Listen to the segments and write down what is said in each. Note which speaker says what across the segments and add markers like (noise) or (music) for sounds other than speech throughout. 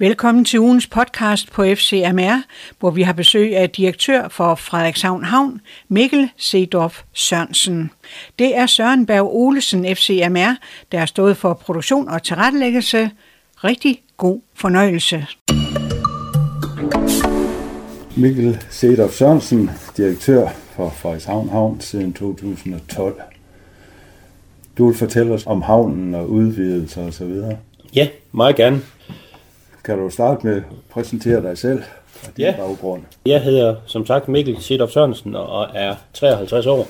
Speaker 1: Velkommen til ugens podcast på FCMR, hvor vi har besøg af direktør for Frederikshavn Havn, Mikkel Sedorf Sørensen. Det er Søren Berg Olesen FCMR, der har stået for produktion og tilrettelæggelse. Rigtig god fornøjelse.
Speaker 2: Mikkel Sedorf Sørensen, direktør for Frederikshavn Havn siden 2012. Du vil fortælle os om havnen og udvidelser osv.
Speaker 3: Ja, meget gerne.
Speaker 2: Kan du starte med at præsentere dig selv og din
Speaker 3: Ja.
Speaker 2: baggrund?
Speaker 3: Jeg hedder som sagt Mikkel Sedorf Sørensen og er 53 år.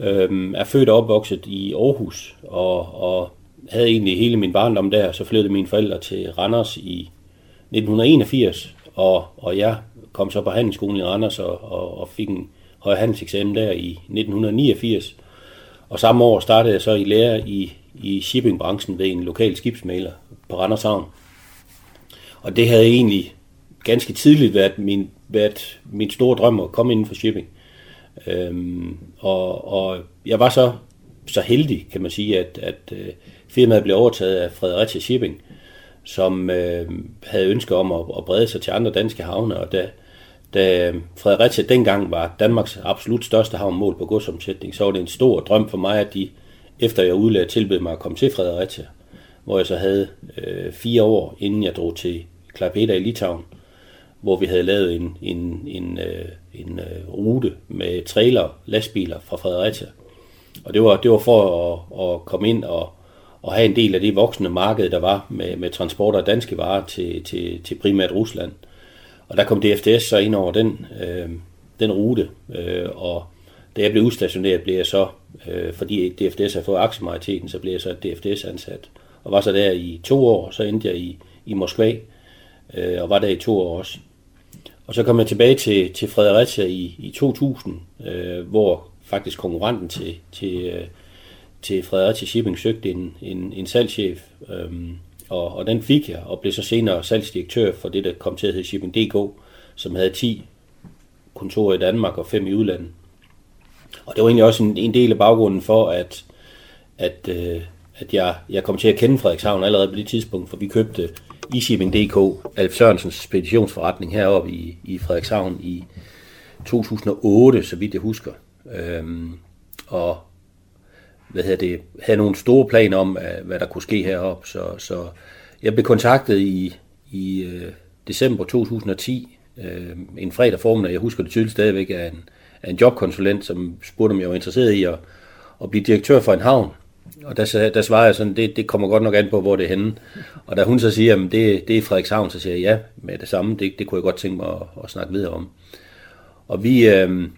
Speaker 3: Øhm, er født og opvokset i Aarhus og, og havde egentlig hele min barndom der. Så flyttede mine forældre til Randers i 1981, og, og jeg kom så på handelsskolen i Randers og, og, og fik en høj handelseksamen der i 1989. Og samme år startede jeg så i lære i, i shippingbranchen ved en lokal skibsmaler på Randers Havn. Og det havde egentlig ganske tidligt været min, været min store drøm at komme inden for shipping. Øhm, og, og jeg var så, så heldig, kan man sige, at, at øh, firmaet blev overtaget af Fredericia Shipping, som øh, havde ønske om at, at brede sig til andre danske havne, og da, da Fredericia dengang var Danmarks absolut største havn mål på godsomsætning, så var det en stor drøm for mig, at de, efter jeg udlagde, tilbød mig at komme til Fredericia, hvor jeg så havde øh, fire år, inden jeg drog til Klaipeda i Litauen, hvor vi havde lavet en, en, en, øh, en øh, rute med trailer, lastbiler fra Fredericia. Og det var, det var for at, at komme ind og, og have en del af det voksende marked, der var med, med transport af danske varer til, til, til primært Rusland. Og der kom DFDS så ind over den, øh, den rute, øh, og da jeg blev udstationeret, blev jeg så, øh, fordi DFDS har fået aktiemajoriteten, så blev jeg så DFDS-ansat. Og var så der i to år, så endte jeg i, i Moskva, øh, og var der i to år også. Og så kom jeg tilbage til, til Fredericia i, i 2000, øh, hvor faktisk konkurrenten til, til, øh, til Fredericia Shipping søgte en, en, en salgschef, øh, og, og den fik jeg, og blev så senere salgsdirektør for det, der kom til at hedde Shipping.dk, som havde 10 kontorer i Danmark og 5 i udlandet. Og det var egentlig også en, en del af baggrunden for, at, at, øh, at jeg, jeg kom til at kende Frederikshavn allerede på det tidspunkt, for vi købte eShipping.dk, Alf Sørensens speditionsforretning heroppe i, i Frederikshavn i 2008, så vidt jeg husker. Øhm, og hvad hedder det, havde nogle store planer om, hvad der kunne ske heroppe. Så, så jeg blev kontaktet i, i øh, december 2010, øh, en fredag formiddag, jeg husker det tydeligt stadigvæk, af en, af en jobkonsulent, som spurgte, om jeg var interesseret i at, at blive direktør for en havn. Og der, sagde- der svarer jeg sådan, det, det kommer godt nok an på, hvor det er henne. Og da hun så siger, at det, det er Frederikshavn, så siger jeg ja med det samme. Det, det kunne jeg godt tænke mig at, at snakke videre om. Og vi, øh,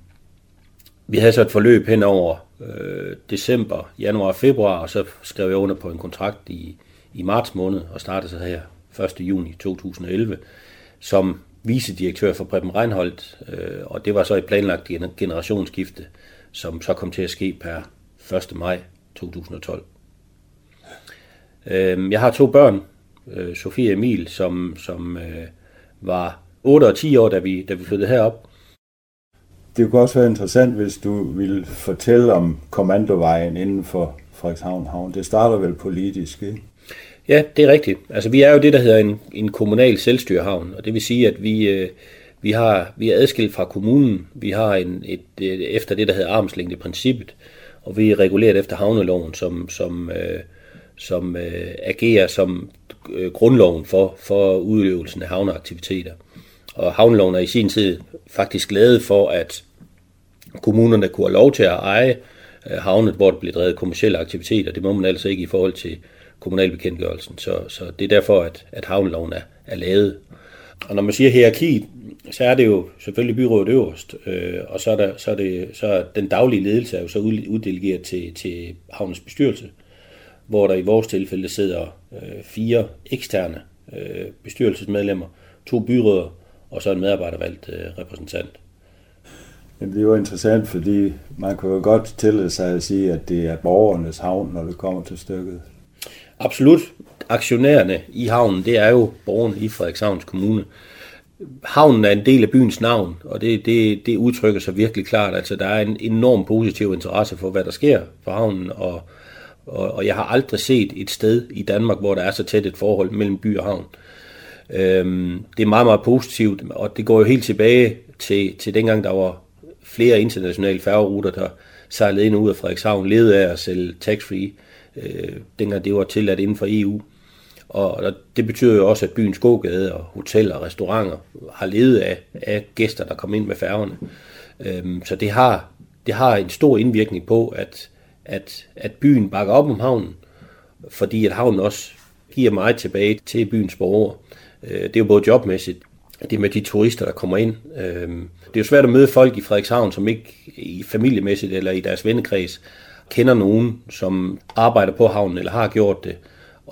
Speaker 3: vi havde så et forløb hen over øh, december, januar og februar, og så skrev jeg under på en kontrakt i, i marts måned, og startede så her 1. juni 2011, som vicedirektør for Preben Reinholdt, øh, og det var så et planlagt generationsskifte, som så kom til at ske per 1. maj 2012. Øh, jeg har to børn, øh, Sofie og Emil, som, som øh, var 8 og 10 år, da vi, da vi flyttede herop,
Speaker 2: Det kunne også være interessant, hvis du ville fortælle om kommandovejen inden for Frederikshavn Havn. Det starter vel politisk, ikke?
Speaker 3: Ja, det er rigtigt. Altså, vi er jo det, der hedder en, en kommunal selvstyrehavn, og det vil sige, at vi, øh, vi, har, vi er adskilt fra kommunen. Vi har en, et, et, efter det, der hedder armslængdeprincippet, og vi er reguleret efter havneloven, som, som, øh, som øh, agerer som øh, grundloven for, for udøvelsen af havneaktiviteter. Og havneloven er i sin tid faktisk lavet for, at kommunerne kunne have lov til at eje øh, havnet, hvor der blev drevet kommersielle aktiviteter. Det må man altså ikke i forhold til kommunalbekendtgørelsen. Så, så det er derfor, at, at havneloven er, er lavet. Og når man siger hierarki, så er det jo selvfølgelig byrådet øverst, øh, og så er, der, så, er det, så er den daglige ledelse er jo så ud- uddelegeret til, til havnens bestyrelse, hvor der i vores tilfælde sidder øh, fire eksterne øh, bestyrelsesmedlemmer, to byråder og så en medarbejdervalgt øh, repræsentant.
Speaker 2: Jamen, det er jo interessant, fordi man kan jo godt tillade sig at sige, at det er borgernes havn, når det kommer til stykket.
Speaker 3: Absolut. Aktionærerne i havnen, det er jo borgerne i Frederikshavns Kommune. Havnen er en del af byens navn, og det, det, det udtrykker sig virkelig klart. Altså, der er en enorm positiv interesse for, hvad der sker på havnen, og, og, og jeg har aldrig set et sted i Danmark, hvor der er så tæt et forhold mellem by og havn. Øhm, det er meget, meget positivt, og det går jo helt tilbage til, til dengang, der var flere internationale færgeruter, der sejlede ind og ud af Frederikshavn, levede af at sælge tax-free, øh, dengang det var tilladt inden for EU. Og det betyder jo også, at byens gågade og hoteller og restauranter har levet af, af gæster, der kom ind med færgerne. Øhm, så det har, det har en stor indvirkning på, at, at, at byen bakker op om havnen, fordi at havnen også giver meget tilbage til byens borgere. Øh, det er jo både jobmæssigt, det med de turister, der kommer ind. Øhm, det er jo svært at møde folk i Frederikshavn, som ikke i familiemæssigt eller i deres vennekreds kender nogen, som arbejder på havnen eller har gjort det.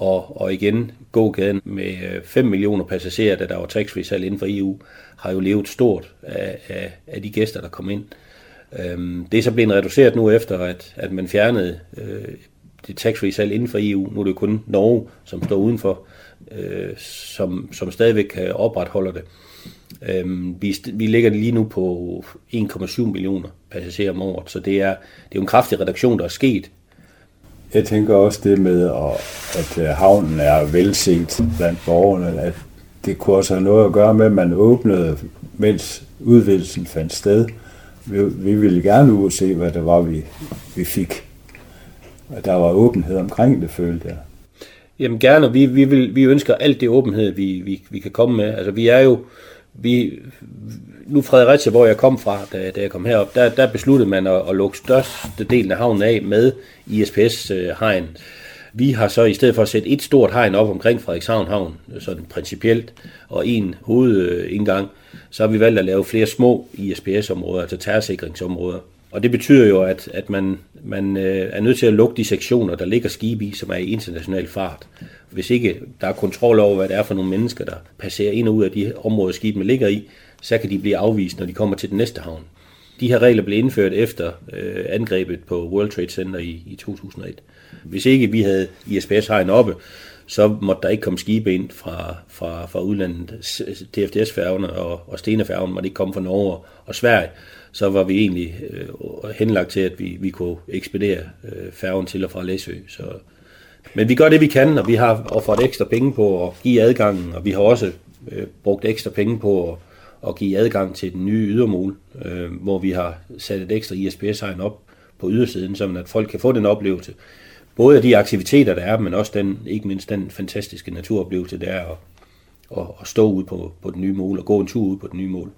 Speaker 3: Og, og igen, gågaden med øh, 5 millioner passagerer, da der var taxfree salg inden for EU, har jo levet stort af, af, af de gæster, der kom ind. Øhm, det er så blevet reduceret nu efter, at, at man fjernede øh, det taxfree salg inden for EU. Nu er det kun Norge, som står udenfor, øh, som, som stadigvæk øh, kan opretholde det. Øhm, vi, vi ligger lige nu på 1,7 millioner passagerer om året, så det er, det er jo en kraftig reduktion, der er sket.
Speaker 2: Jeg tænker også det med, at øh, havnen er velset blandt borgerne, at det kunne også have noget at gøre med, at man åbnede, mens udvidelsen fandt sted. Vi, vi ville gerne ud og se, hvad det var, vi, vi fik. Og der var åbenhed omkring det, følte jeg.
Speaker 3: Jamen gerne, vi, vi, vil, vi ønsker alt det åbenhed, vi, vi, vi kan komme med. Altså vi er jo, vi, nu Fredericia, hvor jeg kom fra, da, da jeg kom herop, der, der besluttede man at, at lukke største delen af havnen af med ISPS-hegn. Øh, vi har så i stedet for at sætte et stort hegn op omkring Frederikshavn Havn, sådan principielt, og en hovedindgang, så har vi valgt at lave flere små ISPS-områder, altså terrorsikringsområder. Og det betyder jo, at, at man, man øh, er nødt til at lukke de sektioner, der ligger skibe i, som er i international fart. Hvis ikke der er kontrol over, hvad det er for nogle mennesker, der passerer ind og ud af de områder, skibene ligger i, så kan de blive afvist, når de kommer til den næste havn. De her regler blev indført efter øh, angrebet på World Trade Center i, i 2001. Hvis ikke vi havde ISPS-hegn oppe, så måtte der ikke komme skibe ind fra, fra, fra udlandet. TFDS-færgerne og, og Stenefærgen måtte ikke komme fra Norge og Sverige. Så var vi egentlig øh, henlagt til, at vi, vi kunne ekspedere øh, færgen til og fra Læsø. Så, men vi gør det, vi kan, og vi har offret ekstra penge på at give adgangen, og vi har også øh, brugt ekstra penge på at, at give adgang til den nye ydermål, øh, hvor vi har sat et ekstra ISPS-hegn op på ydersiden, så at folk kan få den oplevelse. Både af de aktiviteter, der er, men også den, ikke mindst den fantastiske naturoplevelse, der er at, at, at stå ude på, på den nye mål og gå en tur ud på den nye mål.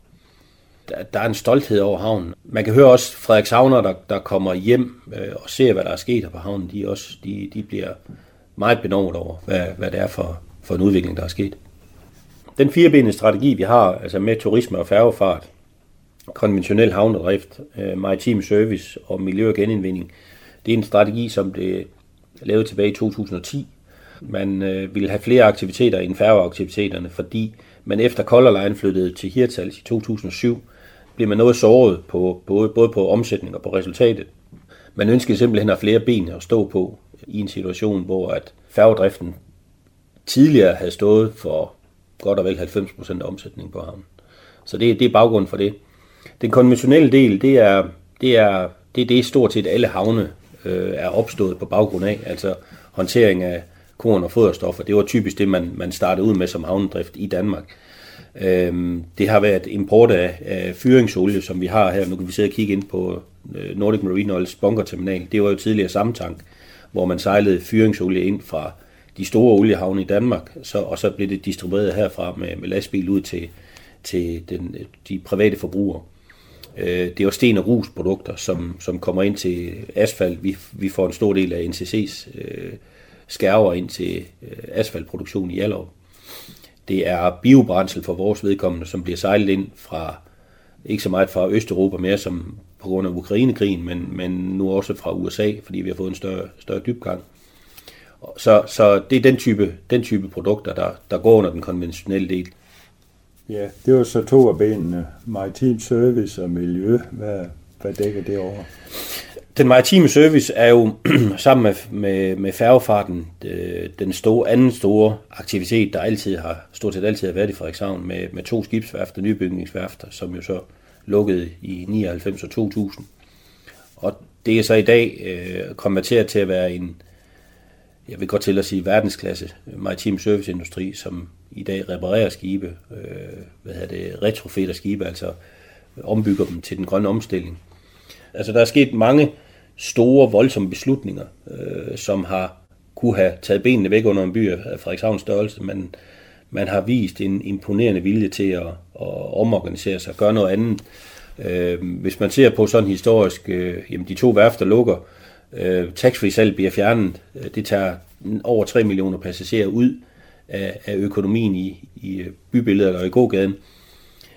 Speaker 3: Der, der er en stolthed over havnen. Man kan høre også Frederikshavner, der, der kommer hjem øh, og ser, hvad der er sket her på havnen. De, også, de, de bliver meget benovet over, hvad, hvad det er for, for en udvikling, der er sket. Den firebenede strategi, vi har, altså med turisme og færgefart, konventionel havnedrift, øh, maritim service og miljø- og genindvinding, det er en strategi, som blev lavet tilbage i 2010. Man øh, ville have flere aktiviteter end færgeaktiviteterne, fordi man efter Color Line flyttede til Hirtals i 2007, blev man noget såret på, både, både på omsætning og på resultatet. Man ønskede simpelthen at have flere ben at stå på i en situation, hvor at færgedriften tidligere havde stået for godt og vel 90% af omsætningen på havnen. Så det, det er baggrunden for det. Den konventionelle del, det er, det er, det er det stort set alle havne øh, er opstået på baggrund af, altså håndtering af korn og foderstoffer. Det var typisk det, man, man startede ud med som havnedrift i Danmark. Øhm, det har været import af, af fyringsolie, som vi har her. Nu kan vi sidde og kigge ind på øh, Nordic Marine Oils bunkerterminal. Det var jo tidligere samme tank, hvor man sejlede fyringsolie ind fra de store oliehavne i Danmark, så, og så blev det distribueret herfra med, med lastbil ud til, til den, de private forbrugere. Øh, det er jo sten- og grusprodukter, som, som kommer ind til asfalt. Vi, vi får en stor del af NCC's øh, skærver ind til øh, asfaltproduktion i Allerød. Det er biobrændsel for vores vedkommende, som bliver sejlet ind fra, ikke så meget fra Østeuropa mere som på grund af Ukrainekrigen, men, men nu også fra USA, fordi vi har fået en større, større dybgang. Så, så det er den type, den type produkter, der, der går under den konventionelle del.
Speaker 2: Ja, det var så to af benene. Maritim service og miljø. Hvad, hvad dækker det over?
Speaker 3: Den maritime service er jo (clears throat) sammen med, med, med færgefarten øh, den store, anden store aktivitet, der altid har, stort set altid har været i Frederikshavn med, med to skibsværfter, nybygningsværfter, som jo så lukkede i 99 og 2000. Og det er så i dag øh, konverteret til at være en, jeg vil godt til at sige verdensklasse maritim serviceindustri, som i dag reparerer skibe, øh, hvad hedder det, retrofitter skibe, altså ombygger dem til den grønne omstilling. Altså der er sket mange store, voldsomme beslutninger, øh, som har kunne have taget benene væk under en by af Frederikshavns størrelse, men man har vist en imponerende vilje til at, at omorganisere sig og gøre noget andet. Øh, hvis man ser på sådan historisk, øh, jamen de to værfter lukker, øh, Øh, taxfree salg bliver fjernet, øh, det tager over 3 millioner passagerer ud af, af økonomien i, i øh, bybilledet og i gågaden.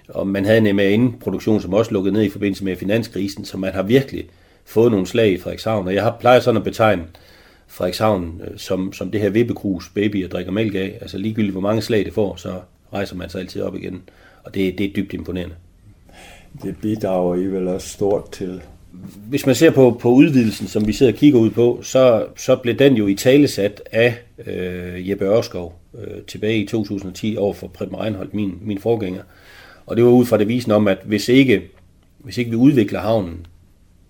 Speaker 3: Og man havde en MAN-produktion, som også lukkede ned i forbindelse med finanskrisen, så man har virkelig fået nogle slag i Frederikshavn. Og jeg har plejer sådan at betegne Frederikshavn som, som det her vippekrus, babyer drikker mælk af. Altså ligegyldigt hvor mange slag det får, så rejser man sig altid op igen. Og det, det er dybt imponerende.
Speaker 2: Det bidrager I vel også stort til
Speaker 3: hvis man ser på, på udvidelsen, som vi sidder og kigger ud på, så, så blev den jo i talesat af øh, Jeppe Ørskov øh, tilbage i 2010 over for Preben Reinholdt, min, min forgænger. Og det var ud fra det visen om, at hvis ikke, hvis ikke vi udvikler havnen,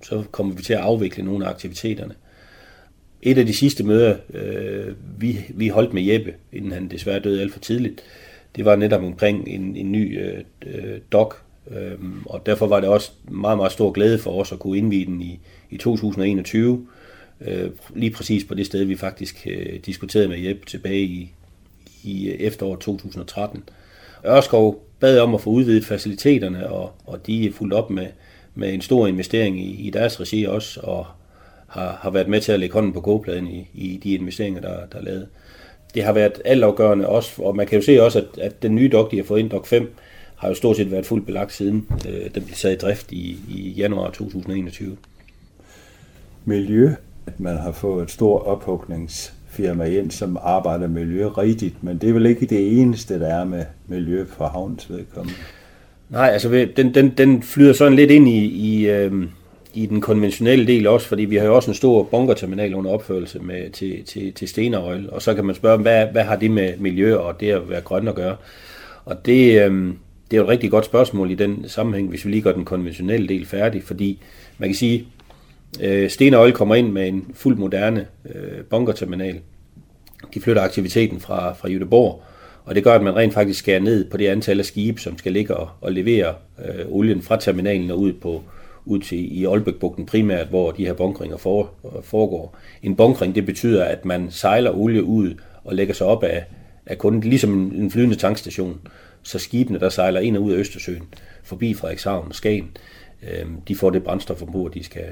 Speaker 3: så kommer vi til at afvikle nogle af aktiviteterne. Et af de sidste møder, øh, vi, vi holdt med Jeppe, inden han desværre døde alt for tidligt, det var netop omkring en, en ny øh, øh dok, Øhm, og derfor var det også meget, meget stor glæde for os at kunne indvide den i, i 2021, øh, lige præcis på det sted, vi faktisk øh, diskuterede med Jeppe tilbage i, i øh, efteråret 2013. Ørskov bad om at få udvidet faciliteterne, og, og de er fuldt op med, med en stor investering i, i deres regi også, og har, har været med til at lægge hånden på kogepladen i, i de investeringer, der, der er lavet. Det har været altafgørende også, og man kan jo se også, at, at den nye dog, de har fået ind, dog 5, har jo stort set været fuldt belagt siden øh, den blev sat i drift i, i januar 2021.
Speaker 2: Miljø, at man har fået et stort ophugningsfirma ind, som arbejder miljø rigtigt, men det er vel ikke det eneste, der er med miljø for havnens vedkommende?
Speaker 3: Nej, altså den, den, den flyder sådan lidt ind i, i, øh, i den konventionelle del også, fordi vi har jo også en stor bunkerterminal under opførelse med, til, til, til Stenerøl, og så kan man spørge, hvad, hvad har det med miljø og det at være grøn at gøre? Og det, øh, det er jo et rigtig godt spørgsmål i den sammenhæng, hvis vi lige gør den konventionelle del færdig, fordi man kan sige, øh, Stenerøl kommer ind med en fuldt moderne øh, bunkerterminal. De flytter aktiviteten fra, fra Jødeborg, og det gør, at man rent faktisk skærer ned på det antal af skibe, som skal ligge og, og levere øh, olien fra terminalen og ud på, ud til i Aalbækbugten primært, hvor de her bunkringer for, foregår. En bunkring, det betyder, at man sejler olie ud og lægger sig op af, af kunden, ligesom en, en flydende tankstation. Så skibene, der sejler ind og ud af Østersøen, forbi Frederikshavn og Skagen, øh, de får det brændstof ombord, de skal.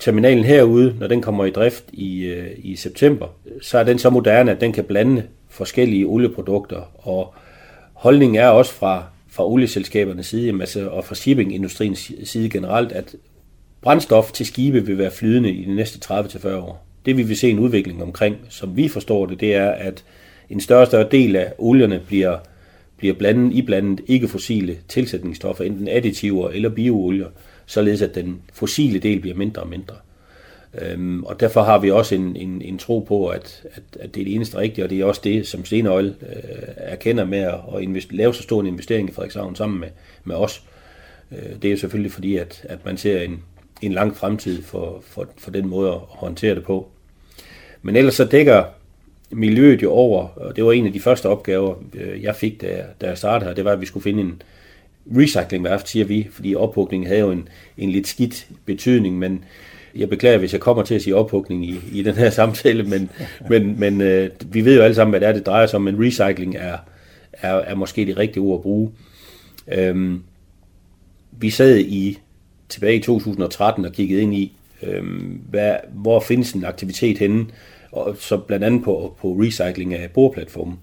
Speaker 3: Terminalen herude, når den kommer i drift i, øh, i september, så er den så moderne, at den kan blande forskellige olieprodukter, og holdningen er også fra fra olieselskabernes side, altså, og fra shippingindustriens side generelt, at brændstof til skibe vil være flydende i de næste 30-40 år. Det vi vil se en udvikling omkring, som vi forstår det, det er, at en større og større del af olierne bliver, bliver blandet, iblandet ikke-fossile tilsætningsstoffer, enten additiver eller bioolier, således at den fossile del bliver mindre og mindre. Øhm, og derfor har vi også en, en, en tro på, at, at, at det er det eneste rigtige, og det er også det, som Stenøjl øh, erkender med at, at invest, lave så stor en investering i Frederikshavn sammen med, med os. Øh, det er jo selvfølgelig fordi, at, at man ser en, en lang fremtid for, for, for den måde at håndtere det på. Men ellers så dækker miljøet jo over, og det var en af de første opgaver, øh, jeg fik, da jeg, da jeg startede her, det var, at vi skulle finde en recyclingværft, siger vi, fordi ophugning havde jo en, en lidt skidt betydning, men jeg beklager, hvis jeg kommer til at sige ophugning i, i den her (laughs) samtale, men, men, men øh, vi ved jo alle sammen, hvad det er, det drejer sig om, men recycling er, er, er måske det rigtige ord at bruge. Øhm, vi sad i tilbage i 2013 og kiggede ind i, øhm, hvad, hvor findes en aktivitet henne, og så blandt andet på, på recycling af boreplatformen.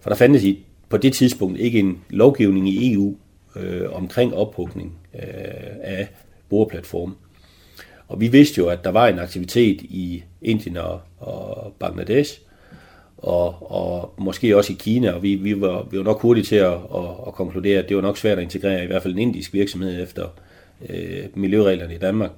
Speaker 3: For der fandtes i, på det tidspunkt ikke en lovgivning i EU øh, omkring ophugning øh, af boreplatformen. Og vi vidste jo, at der var en aktivitet i Indien og, og Bangladesh, og, og måske også i Kina, og vi, vi, var, vi var nok hurtige til at, at, at konkludere, at det var nok svært at integrere i hvert fald en indisk virksomhed efter øh, miljøreglerne i Danmark.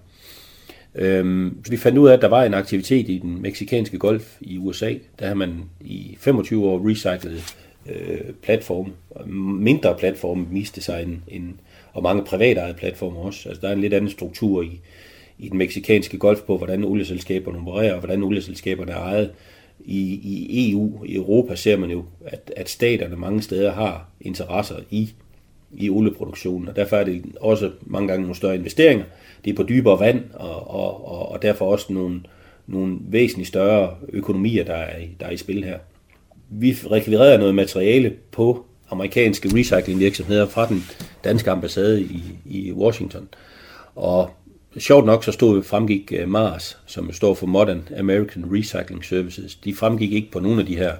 Speaker 3: Øhm, så vi fandt ud af, at der var en aktivitet i den meksikanske golf i USA. Der har man i 25 år recyclet øh, platforme, mindre platforme viste sig en, en, og mange privatejede platforme også. Altså der er en lidt anden struktur i, i den meksikanske golf på, hvordan olieselskaberne opererer, og hvordan olieselskaberne er ejet. i, i EU, i Europa, ser man jo, at, at staterne mange steder har interesser i, i olieproduktionen, og derfor er det også mange gange nogle større investeringer. Det er på dybere vand, og, og, og, og derfor også nogle, nogle væsentligt større økonomier, der er, der er i spil her. Vi rekvirerede noget materiale på amerikanske recyclingvirksomheder fra den danske ambassade i, i Washington. Og sjovt nok så stod, fremgik øh, Mars, som står for Modern American Recycling Services. De fremgik ikke på nogle af de her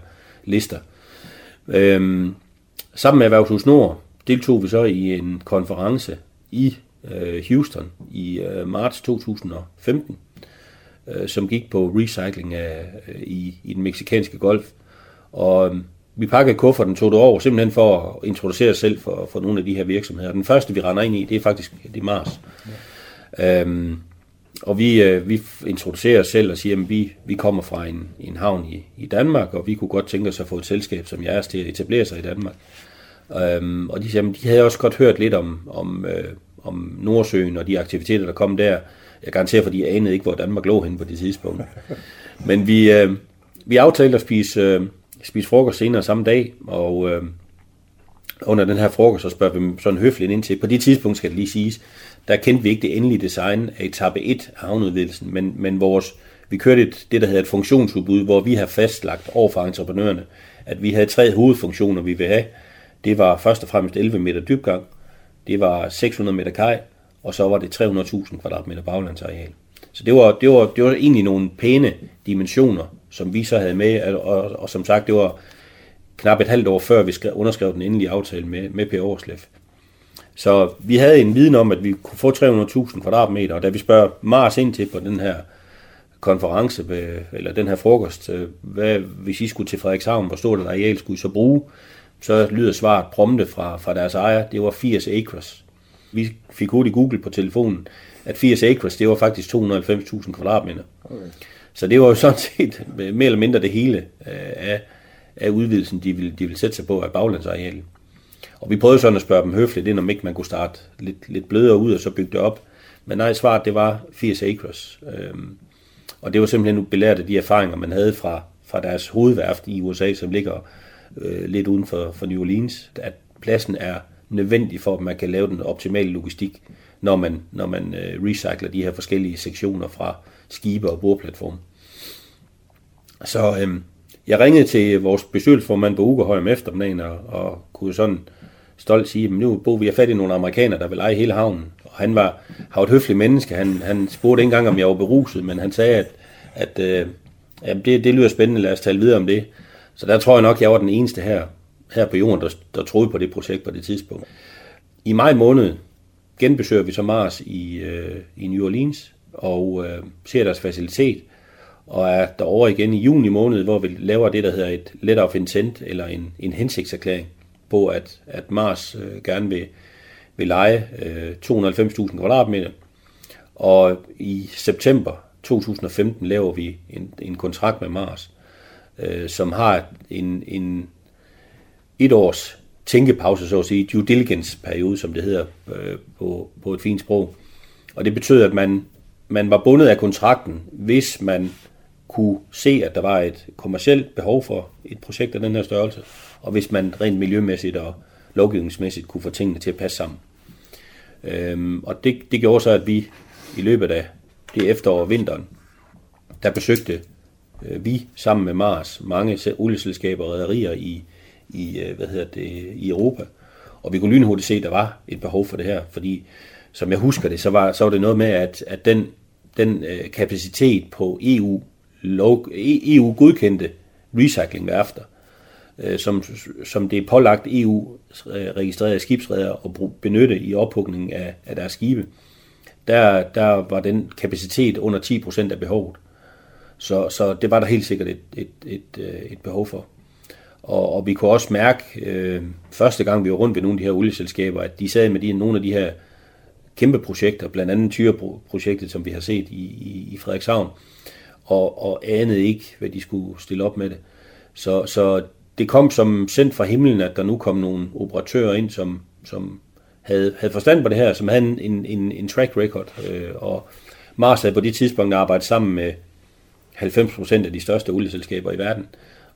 Speaker 3: lister. Øhm, sammen med Erhvervshus Nord deltog vi så i en konference i øh, Houston i øh, marts 2015, øh, som gik på recycling af, øh, i, i den meksikanske golf. Og øh, vi pakkede kufferten, tog det over, simpelthen for at introducere os selv for, for nogle af de her virksomheder. Den første, vi render ind i, det er faktisk det er Mars. Ja. Øhm, og vi, øh, vi introducerer os selv og siger, at vi, vi kommer fra en, en havn i, i Danmark, og vi kunne godt tænke os at få et selskab som jeres til at etablere sig i Danmark. Øhm, og de, siger, de havde også godt hørt lidt om, om, øh, om Nordsøen og de aktiviteter, der kom der. Jeg garanterer, fordi jeg anede ikke, hvor Danmark lå hen på det tidspunkt. (laughs) Men vi, øh, vi aftalte at spise... Øh, spise frokost senere samme dag, og øh, under den her frokost, så spørger vi sådan høfligt ind til, på det tidspunkt skal det lige siges, der kendte vi ikke det endelige design af etape 1 af havneudvidelsen, men, men vores, vi kørte et, det, der hedder et funktionsudbud, hvor vi har fastlagt over for entreprenørerne, at vi havde tre hovedfunktioner, vi vil have. Det var først og fremmest 11 meter dybgang, det var 600 meter kaj, og så var det 300.000 kvadratmeter baglandsareal. Så det var, det, var, det var egentlig nogle pæne dimensioner, som vi så havde med, og, og, og som sagt, det var knap et halvt år før, vi skrev, underskrev den endelige aftale med, med P. Årslev. Så vi havde en viden om, at vi kunne få 300.000 kvadratmeter, og da vi spørger Mars ind til på den her konference, øh, eller den her frokost, øh, hvad, hvis I skulle til Frederikshavn, hvor stort et areal skulle I så bruge, så lyder svaret prompte fra, fra deres ejer, det var 80 acres. Vi fik hurtigt Google på telefonen, at 80 acres, det var faktisk 290.000 kvadratmeter. Okay. Så det var jo sådan set (laughs) mere eller mindre det hele øh, af, af udvidelsen, de ville, de ville sætte sig på af baglandsarealet. Og vi prøvede sådan at spørge dem høfligt ind, om ikke man kunne starte lidt, lidt blødere ud og så bygge det op. Men nej, svaret det var 80 acres. Øhm, og det var simpelthen belært af de erfaringer, man havde fra, fra deres hovedværft i USA, som ligger øh, lidt uden for, for New Orleans, at pladsen er nødvendig for, at man kan lave den optimale logistik, når man, når man øh, recycler de her forskellige sektioner fra skibe og bordplatform. Så øh, jeg ringede til vores bestyrelsesformand på Ugerhøj om eftermiddagen, og, og kunne sådan stolt sige, at nu bor vi fat i nogle amerikanere, der vil eje hele havnen. Og han var, har et høfligt menneske. Han, han spurgte ikke engang, om jeg var beruset, men han sagde, at, at øh, jamen det, det lyder spændende, lad os tale videre om det. Så der tror jeg nok, jeg var den eneste her, her på jorden, der, der troede på det projekt på det tidspunkt. I maj måned genbesøger vi så Mars i, øh, i New Orleans og øh, ser deres facilitet, og er derovre igen i juni måned, hvor vi laver det, der hedder et letter of intent, eller en, en hensigtserklæring på, at, at Mars øh, gerne vil, vil lege øh, 290.000 kvadratmeter. Og i september 2015 laver vi en, en kontrakt med Mars, øh, som har en, en et års tænkepause, så at sige, due diligence periode, som det hedder øh, på, på et fint sprog. Og det betød, at man, man var bundet af kontrakten, hvis man kunne se, at der var et kommersielt behov for et projekt af den her størrelse, og hvis man rent miljømæssigt og lovgivningsmæssigt kunne få tingene til at passe sammen. Øhm, og det, det gjorde så, at vi i løbet af det efterår og vinteren, der besøgte Øh, vi sammen med Mars mange olieselskaber og rædderier i, i, øh, hvad hedder det, i Europa. Og vi kunne lynhurtigt se, at der var et behov for det her, fordi som jeg husker det, så var, så var det noget med, at, at den, den øh, kapacitet på EU, lov, EU-godkendte recyclingværfter, øh, som, som det er pålagt EU-registrerede øh, skibsredere at benytte i ophugningen af, af deres skibe, der, der var den kapacitet under 10% af behovet. Så, så det var der helt sikkert et, et, et, øh, et behov for. Og, og vi kunne også mærke, øh, første gang vi var rundt ved nogle af de her olieselskaber, at de sad med de, nogle af de her kæmpe projekter, blandt andet Tyre-projektet, som vi har set i, i, i Frederikshavn, og, og anede ikke, hvad de skulle stille op med det. Så, så det kom som sendt fra himlen, at der nu kom nogle operatører ind, som, som havde, havde forstand på det her, som havde en, en, en track record. Øh, og Mars havde på det tidspunkt arbejdet sammen med 90% af de største olieselskaber i verden,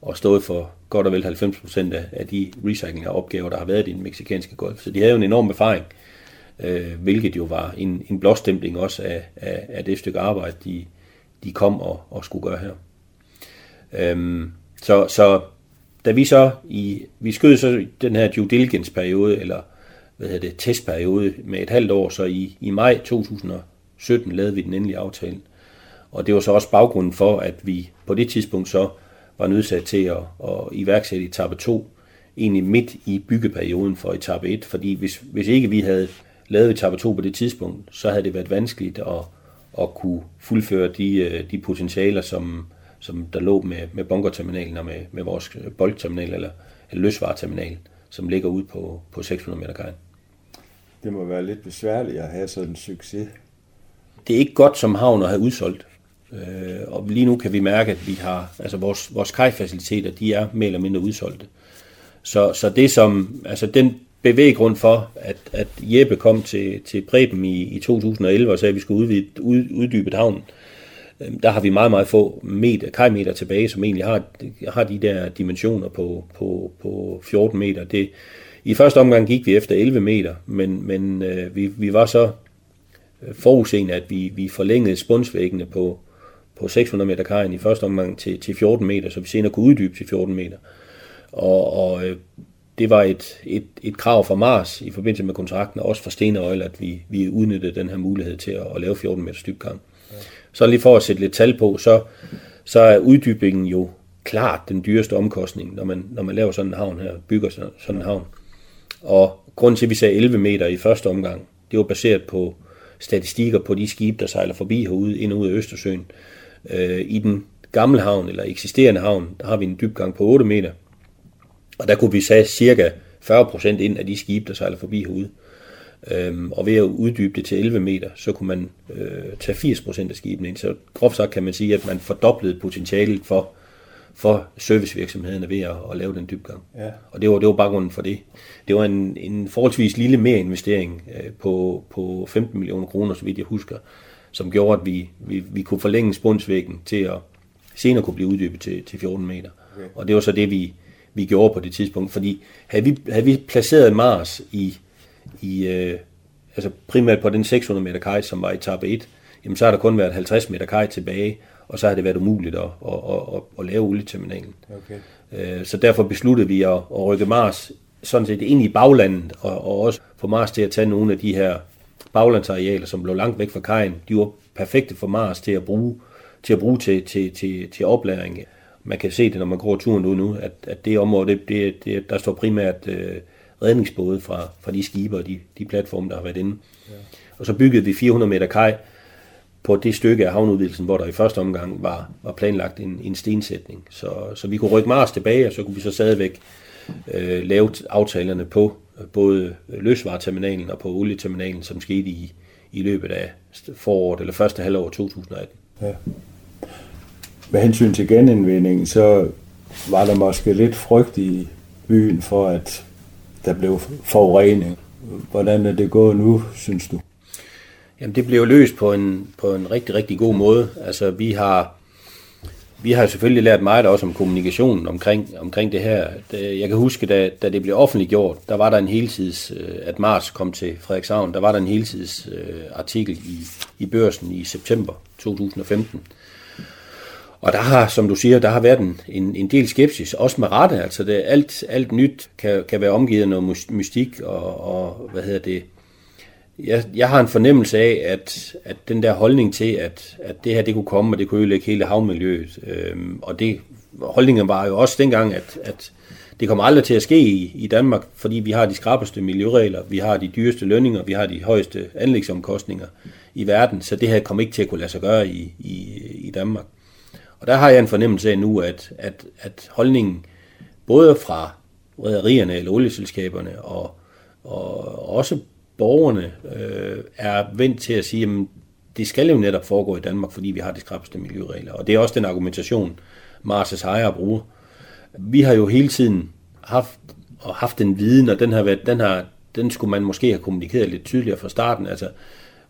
Speaker 3: og stået for godt og vel 90% af de recycling opgaver, der har været i den meksikanske golf. Så de havde jo en enorm erfaring, øh, hvilket jo var en, en blåstempling også af, af, af det stykke arbejde, de, de kom og, og skulle gøre her. Øhm, så, så da vi så i, vi skød så den her due diligence periode, eller hvad hedder det, testperiode med et halvt år, så i, i maj 2017 lavede vi den endelige aftale. Og det var så også baggrunden for, at vi på det tidspunkt så var nødsat til at, at iværksætte etape 2, egentlig midt i byggeperioden for etape 1, fordi hvis, hvis ikke vi havde lavet etape 2 på det tidspunkt, så havde det været vanskeligt at, at kunne fuldføre de, øh, de potentialer, som, som der lå med, med bunkerterminalen og med, med vores boldterminal eller, eller løsvareterminal, som ligger ude på, på 600 meter kajen.
Speaker 2: Det må være lidt besværligt at have sådan en succes.
Speaker 3: Det er ikke godt som havn at have udsolgt. Øh, og lige nu kan vi mærke, at vi har, altså vores, vores kajfaciliteter, de er mere eller mindre udsolgte. Så, så det som, altså den bevæggrund for, at, at Jeppe kom til, til Preben i, i 2011 og sagde, at vi skulle udvide, ud, uddybe havnen, øh, der har vi meget, meget få meter, kajmeter tilbage, som egentlig har, har de der dimensioner på, på, på 14 meter. Det, I første omgang gik vi efter 11 meter, men, men øh, vi, vi var så forudseende, at vi, vi forlængede spundsvæggene på, på 600 meter kajen i første omgang til, til 14 meter, så vi senere kunne uddybe til 14 meter. Og, og øh, det var et, et, et krav fra Mars i forbindelse med kontrakten, og også fra Stenøjle, at vi, vi udnyttede den her mulighed til at, at lave 14 meter dybgang. Ja. Så lige for at sætte lidt tal på, så, så er uddybningen jo klart den dyreste omkostning, når man, når man laver sådan en havn her, bygger sådan en havn. Og grunden til, at vi sagde 11 meter i første omgang, det var baseret på statistikker på de skibe, der sejler forbi herude, ind og ud af Østersøen. Øh, I den gamle havn, eller eksisterende havn, der har vi en dybgang på 8 meter. Og der kunne vi sige cirka 40% ind af de skibe, der sejler forbi herude. Øhm, og ved at uddybe det til 11 meter, så kunne man øh, tage 80% af skibene ind. Så groft sagt kan man sige, at man fordoblede potentialet for, for servicevirksomhederne ved at, at lave den dybgang. Ja. Og det var, det var baggrunden for det. Det var en, en forholdsvis lille mere investering øh, på, på 15 millioner kroner, så vidt jeg husker, som gjorde, at vi, vi, vi kunne forlænge spundsvæggen til at senere kunne blive uddybet til, til 14 meter. Okay. Og det var så det, vi, vi gjorde på det tidspunkt. Fordi havde vi, havde vi placeret Mars i, i øh, altså primært på den 600 meter kaj, som var i etape 1, jamen så har der kun været 50 meter kaj tilbage, og så har det været umuligt at, at, at, at, at lave olieterminalen. Okay. Øh, så derfor besluttede vi at, at rykke Mars sådan set ind i baglandet, og, og også få Mars til at tage nogle af de her baglandsarealer, som lå langt væk fra kajen. De var perfekte for Mars til at bruge til, at bruge til, til, til, til oplæring. Man kan se det, når man går turen ud nu, at, at det område, det, det, det, der står primært øh, redningsbåde fra, fra de skibe og de, de platforme, der har været inde. Ja. Og så byggede vi 400 meter kaj på det stykke af havneudvidelsen, hvor der i første omgang var, var planlagt en, en stensætning. Så, så vi kunne rykke Mars tilbage, og så kunne vi så stadigvæk øh, lave aftalerne på både løsvareterminalen og på olieterminalen, som skete i, i løbet af foråret eller første halvår 2018. Ja.
Speaker 2: Med hensyn til genindvinding, så var der måske lidt frygt i byen for, at der blev forurening. Hvordan er det gået nu, synes du?
Speaker 3: Jamen, det blev løst på en, på en rigtig, rigtig god måde. Altså, vi har, vi har selvfølgelig lært meget også om kommunikationen omkring, omkring det her. Jeg kan huske, da, da det blev offentliggjort, der var der en heltids, øh, at Mars kom til Frederikshavn, der var der en heltids øh, artikel i, i børsen i september 2015. Og der har, som du siger, der har været en, en, en del skepsis, også med rette. Altså det, alt, alt nyt kan, kan være omgivet af noget mystik og, og hvad hedder det, jeg, jeg har en fornemmelse af, at, at den der holdning til, at, at det her det kunne komme, og det kunne ødelægge hele havmiljøet, øhm, og det, holdningen var jo også dengang, at, at det kommer aldrig til at ske i, i Danmark, fordi vi har de skrappeste miljøregler, vi har de dyreste lønninger, vi har de højeste anlægsomkostninger i verden, så det her kommer ikke til at kunne lade sig gøre i, i, i Danmark. Og der har jeg en fornemmelse af nu, at, at, at holdningen både fra rædderierne eller olieselskaberne og, og også borgerne øh, er vendt til at sige, at det skal jo netop foregå i Danmark, fordi vi har de skrappeste miljøregler. Og det er også den argumentation, Mars' ejer bruger. Vi har jo hele tiden haft, og haft den viden, og den, har været, den, har, den skulle man måske have kommunikeret lidt tydeligere fra starten. Altså,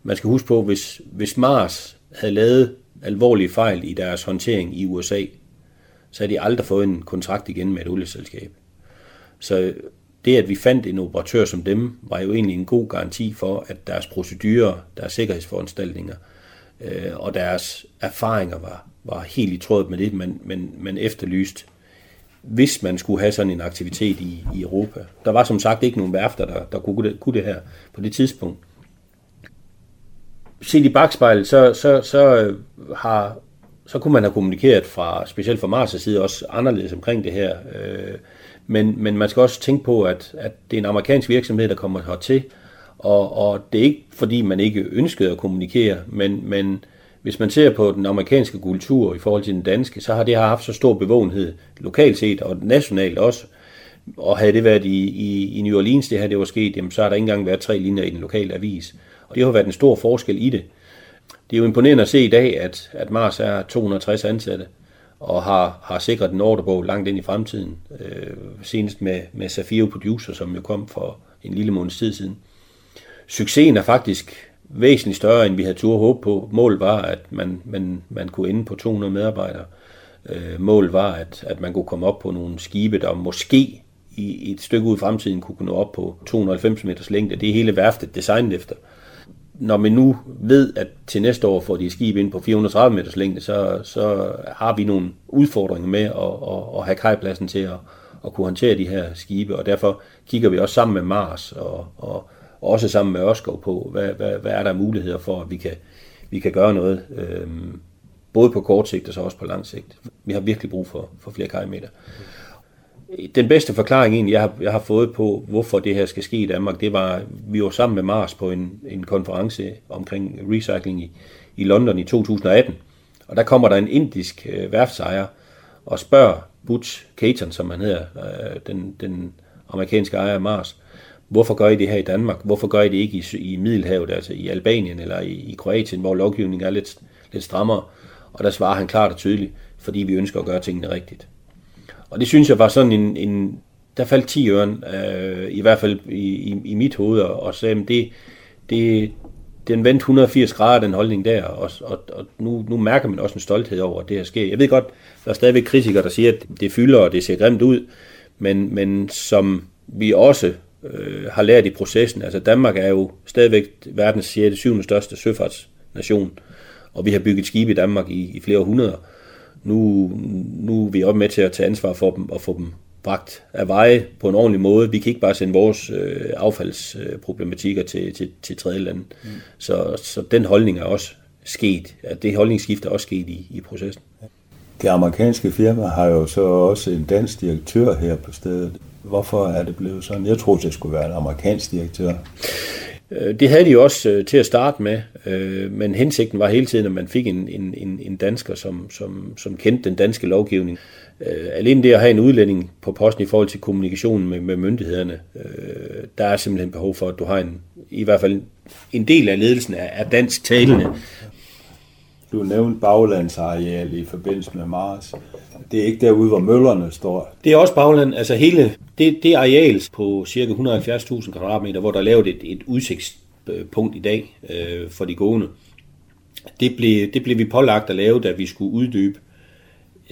Speaker 3: man skal huske på, hvis, hvis Mars havde lavet alvorlige fejl i deres håndtering i USA, så havde de aldrig fået en kontrakt igen med et olieselskab. Så det, at vi fandt en operatør som dem, var jo egentlig en god garanti for, at deres procedurer, deres sikkerhedsforanstaltninger øh, og deres erfaringer var, var helt i tråd med det, man, man, man efterlyste, hvis man skulle have sådan en aktivitet i, i Europa. Der var som sagt ikke nogen værfter, der, der kunne, kunne det her på det tidspunkt. Set i bagspejlet, så, så, så, øh, har, så kunne man have kommunikeret fra, specielt fra Mars' side, også anderledes omkring det her. Øh, men, men man skal også tænke på, at, at det er en amerikansk virksomhed, der kommer hertil, og, og det er ikke fordi, man ikke ønskede at kommunikere, men, men hvis man ser på den amerikanske kultur i forhold til den danske, så har det haft så stor bevågenhed lokalt set og nationalt også. Og havde det været i, i, i New Orleans, det her det var sket, jamen, så har der ikke engang været tre linjer i den lokale avis. Og det har været en stor forskel i det. Det er jo imponerende at se i dag, at, at Mars er 260 ansatte og har, har sikret en ordrebog langt ind i fremtiden. Øh, senest med, med Safiro Producer, som jo kom for en lille måneds tid siden. Succesen er faktisk væsentligt større, end vi havde tur håb på. Målet var, at man, man, man kunne ende på 200 medarbejdere. Øh, målet var, at, at man kunne komme op på nogle skibe, der måske i et stykke ud i fremtiden kunne nå op på 290 meters længde. Det er hele værftet designet efter når man nu ved, at til næste år får de skib ind på 430 meters længde, så, så har vi nogle udfordringer med at, at, at have kajpladsen til at, at kunne håndtere de her skibe, og derfor kigger vi også sammen med Mars og, og også sammen med Ørskov på, hvad, hvad, hvad er der muligheder for, at vi kan, vi kan gøre noget, øh, både på kort sigt og så også på lang sigt. Vi har virkelig brug for, for flere kajmeter. Den bedste forklaring egentlig, jeg har, jeg har fået på, hvorfor det her skal ske i Danmark, det var, vi var sammen med Mars på en, en konference omkring recycling i, i London i 2018. Og der kommer der en indisk øh, værftsejer og spørger Butch Caton, som han hedder, øh, den, den amerikanske ejer af Mars, hvorfor gør I det her i Danmark? Hvorfor gør I det ikke i, i Middelhavet, altså i Albanien eller i, i Kroatien, hvor lovgivningen er lidt, lidt strammere? Og der svarer han klart og tydeligt, fordi vi ønsker at gøre tingene rigtigt. Og det synes jeg var sådan en, en der faldt 10 øren, øh, i hvert fald i, i, i mit hoved, og, og sagde, det, det, den vendte 180 grader, den holdning der, og, og, og nu, nu mærker man også en stolthed over, at det her sker. Jeg ved godt, der er stadigvæk kritikere, der siger, at det fylder, og det ser grimt ud, men, men som vi også øh, har lært i processen, altså Danmark er jo stadigvæk verdens 6. 7. største søfartsnation, og vi har bygget skibe i Danmark i, i flere århundreder, nu, nu er vi også med til at tage ansvar for dem og få dem bragt af veje på en ordentlig måde. Vi kan ikke bare sende vores øh, affaldsproblematikker til, til, til tredje lande. Mm. Så, så den holdning er også sket. At det holdningsskift er også sket i, i processen.
Speaker 2: Det amerikanske firma har jo så også en dansk direktør her på stedet. Hvorfor er det blevet sådan? Jeg troede, det skulle være en amerikansk direktør.
Speaker 3: Øh, det havde de jo også øh, til at starte med, øh, men hensigten var hele tiden, at man fik en, en, en dansker, som, som, som kendte den danske lovgivning. Alene det at have en udlænding på posten i forhold til kommunikationen med, med myndighederne, der er simpelthen behov for, at du har en, i hvert fald en del af ledelsen er, er dansk talende.
Speaker 2: Du nævnte baglandsareal i forbindelse med Mars. Det er ikke derude, hvor møllerne står.
Speaker 3: Det er også bagland. Altså hele det, det areal på cirka 170.000 kvadratmeter, hvor der er lavet et, et udsigtspunkt i dag øh, for de gående, det blev, det blev vi pålagt at lave, da vi skulle uddybe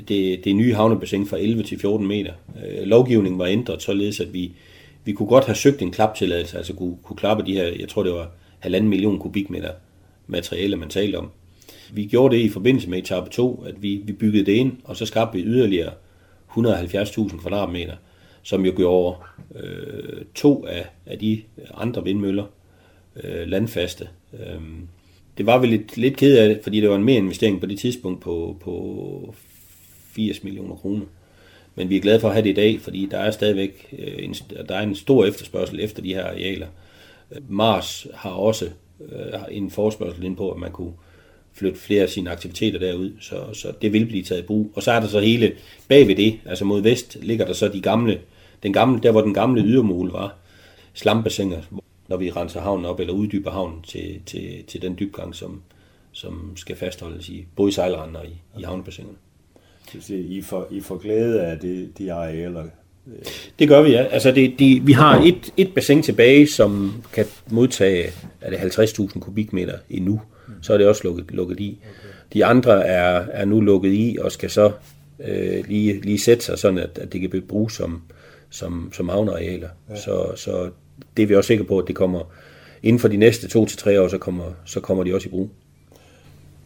Speaker 3: det, det nye havnebassin fra 11 til 14 meter. Øh, lovgivningen var ændret således, at vi, vi kunne godt have søgt en klaptilladelse, altså kunne, kunne klappe de her, jeg tror det var halvanden million kubikmeter materiale, man talte om. Vi gjorde det i forbindelse med etape 2, at vi, vi byggede det ind, og så skabte vi yderligere 170.000 kvadratmeter, som jo gjorde øh, to af, af de andre vindmøller øh, landfaste. Øh, det var vi lidt, lidt ked af det, fordi det var en mere investering på det tidspunkt på, på 80 millioner kroner. Men vi er glade for at have det i dag, fordi der er stadigvæk øh, en, der er en stor efterspørgsel efter de her arealer. Mars har også øh, en forespørgsel ind på, at man kunne flytte flere af sine aktiviteter derud, så, så det vil blive taget i brug. Og så er der så hele bag ved det, altså mod vest, ligger der så de gamle, den gamle, der hvor den gamle ydermål var, slambassiner, når vi renser havnen op eller uddyber havnen til, til, til den dybgang, som, som skal fastholdes i både sejlrender og i, i havnebassinerne.
Speaker 2: I får, I får glæde af de, de arealer?
Speaker 3: Det gør vi, ja. Altså det, de, vi har et, et bassin tilbage, som kan modtage er det 50.000 kubikmeter endnu. Så er det også lukket, lukket i. De andre er, er nu lukket i og skal så øh, lige, lige sætte sig sådan, at, at det kan bruges som, som, som havnearealer. Ja. Så, så det er vi også sikre på, at det kommer inden for de næste to til tre år, så kommer, så kommer de også i brug.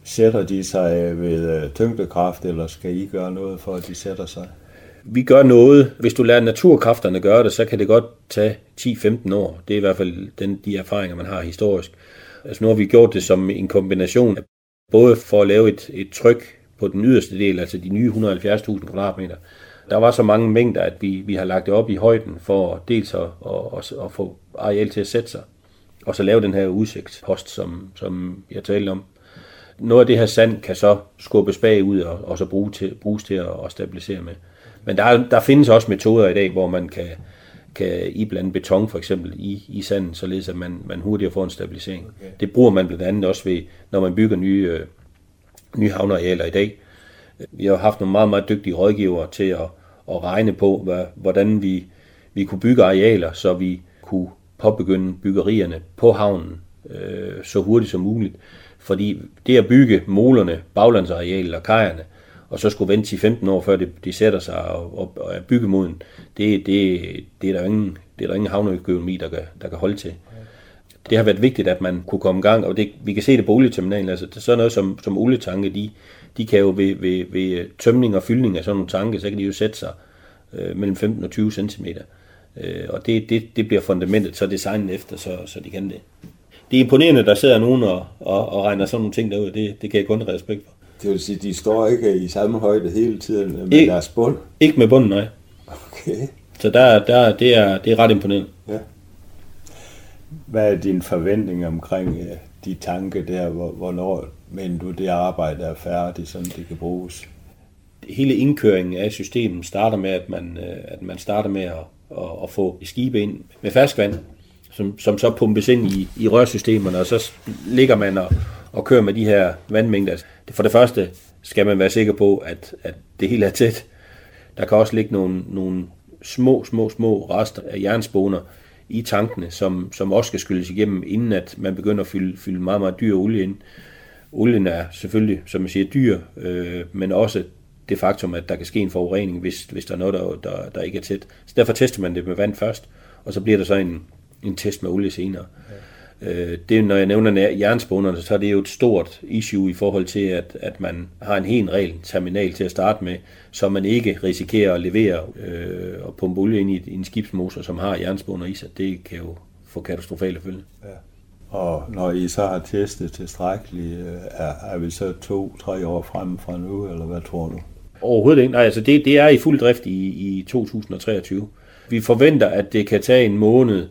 Speaker 2: Sætter de sig ved øh, tyngdekraft, eller skal I gøre noget for, at de sætter sig?
Speaker 3: Vi gør noget. Hvis du lader naturkræfterne gøre det, så kan det godt tage 10-15 år. Det er i hvert fald den, de erfaringer, man har historisk. Altså nu har vi gjort det som en kombination af både for at lave et, et tryk på den yderste del, altså de nye 170.000 kvadratmeter. Der var så mange mængder, at vi, vi har lagt det op i højden for dels at, at, at, at få areal til at sætte sig, og så lave den her udsigtspost, som, som jeg talte om. Noget af det her sand kan så skubbes bagud og, og så bruge til, bruges til at, at stabilisere med. Men der, der findes også metoder i dag, hvor man kan, kan iblande beton for eksempel i, i sanden, således at man, man hurtigere får en stabilisering. Okay. Det bruger man blandt andet også ved, når man bygger nye, øh, nye havnearealer i dag. Vi har haft nogle meget, meget dygtige rådgivere til at, at regne på, hvad, hvordan vi, vi kunne bygge arealer, så vi kunne påbegynde byggerierne på havnen øh, så hurtigt som muligt. Fordi det at bygge molerne, baglandsarealet og kajerne, og så skulle vente 10-15 år, før de, de sætter sig og, og, og er byggemoden, det, det, det, er der ingen, det er der ingen havneøkonomi, der kan, der kan holde til. Det har været vigtigt, at man kunne komme i gang, og det, vi kan se det på olieterminalen, altså det er sådan noget som, som olietanke, de, de kan jo ved, ved, ved øh, tømning og fyldning af sådan nogle tanke, så kan de jo sætte sig øh, mellem 15 og 20 cm. Øh, og det, det, det bliver fundamentet så designet efter, så, så de kan det. Det er imponerende, der sidder nogen og, og, og regner sådan nogle ting derude. Det, det kan jeg kun have respekt for.
Speaker 2: Det vil sige, de står ikke i samme højde hele tiden med Ik- deres bund?
Speaker 3: Ikke med bunden, nej.
Speaker 2: Okay.
Speaker 3: Så der, der, det, er, det er ret imponerende.
Speaker 2: Ja. Hvad er din forventning omkring uh, de tanke der? Hvornår men du, det arbejde er færdigt, så det kan bruges?
Speaker 3: Hele indkøringen af systemet starter med, at man, øh, at man starter med at, at, at få skibe ind med ferskvand, som, som så pumpes ind i, i rørsystemerne, og så ligger man og, og kører med de her vandmængder. For det første skal man være sikker på, at, at det hele er tæt. Der kan også ligge nogle, nogle små, små, små rester af jernsponer i tankene, som, som også skal skylles igennem, inden at man begynder at fylde, fylde meget, meget dyr olie ind. Olien er selvfølgelig, som man siger, dyr, øh, men også det faktum, at der kan ske en forurening, hvis, hvis der er noget, der, der, der ikke er tæt. Så derfor tester man det med vand først, og så bliver der så en, en test med olie senere. Ja. Øh, det, når jeg nævner jernspånerne, så er det jo et stort issue i forhold til, at, at man har en helt ren terminal til at starte med, så man ikke risikerer at levere øh, og pumpe olie ind i, i en skibsmotor, som har jernspåner i sig. Det kan jo få katastrofale følge. Ja.
Speaker 2: Og når I så har testet tilstrækkeligt, øh, er, er vi så to-tre år frem fra nu, eller hvad tror du?
Speaker 3: Overhovedet ikke. Nej, altså det, det er i fuld drift i, i 2023. Vi forventer, at det kan tage en måned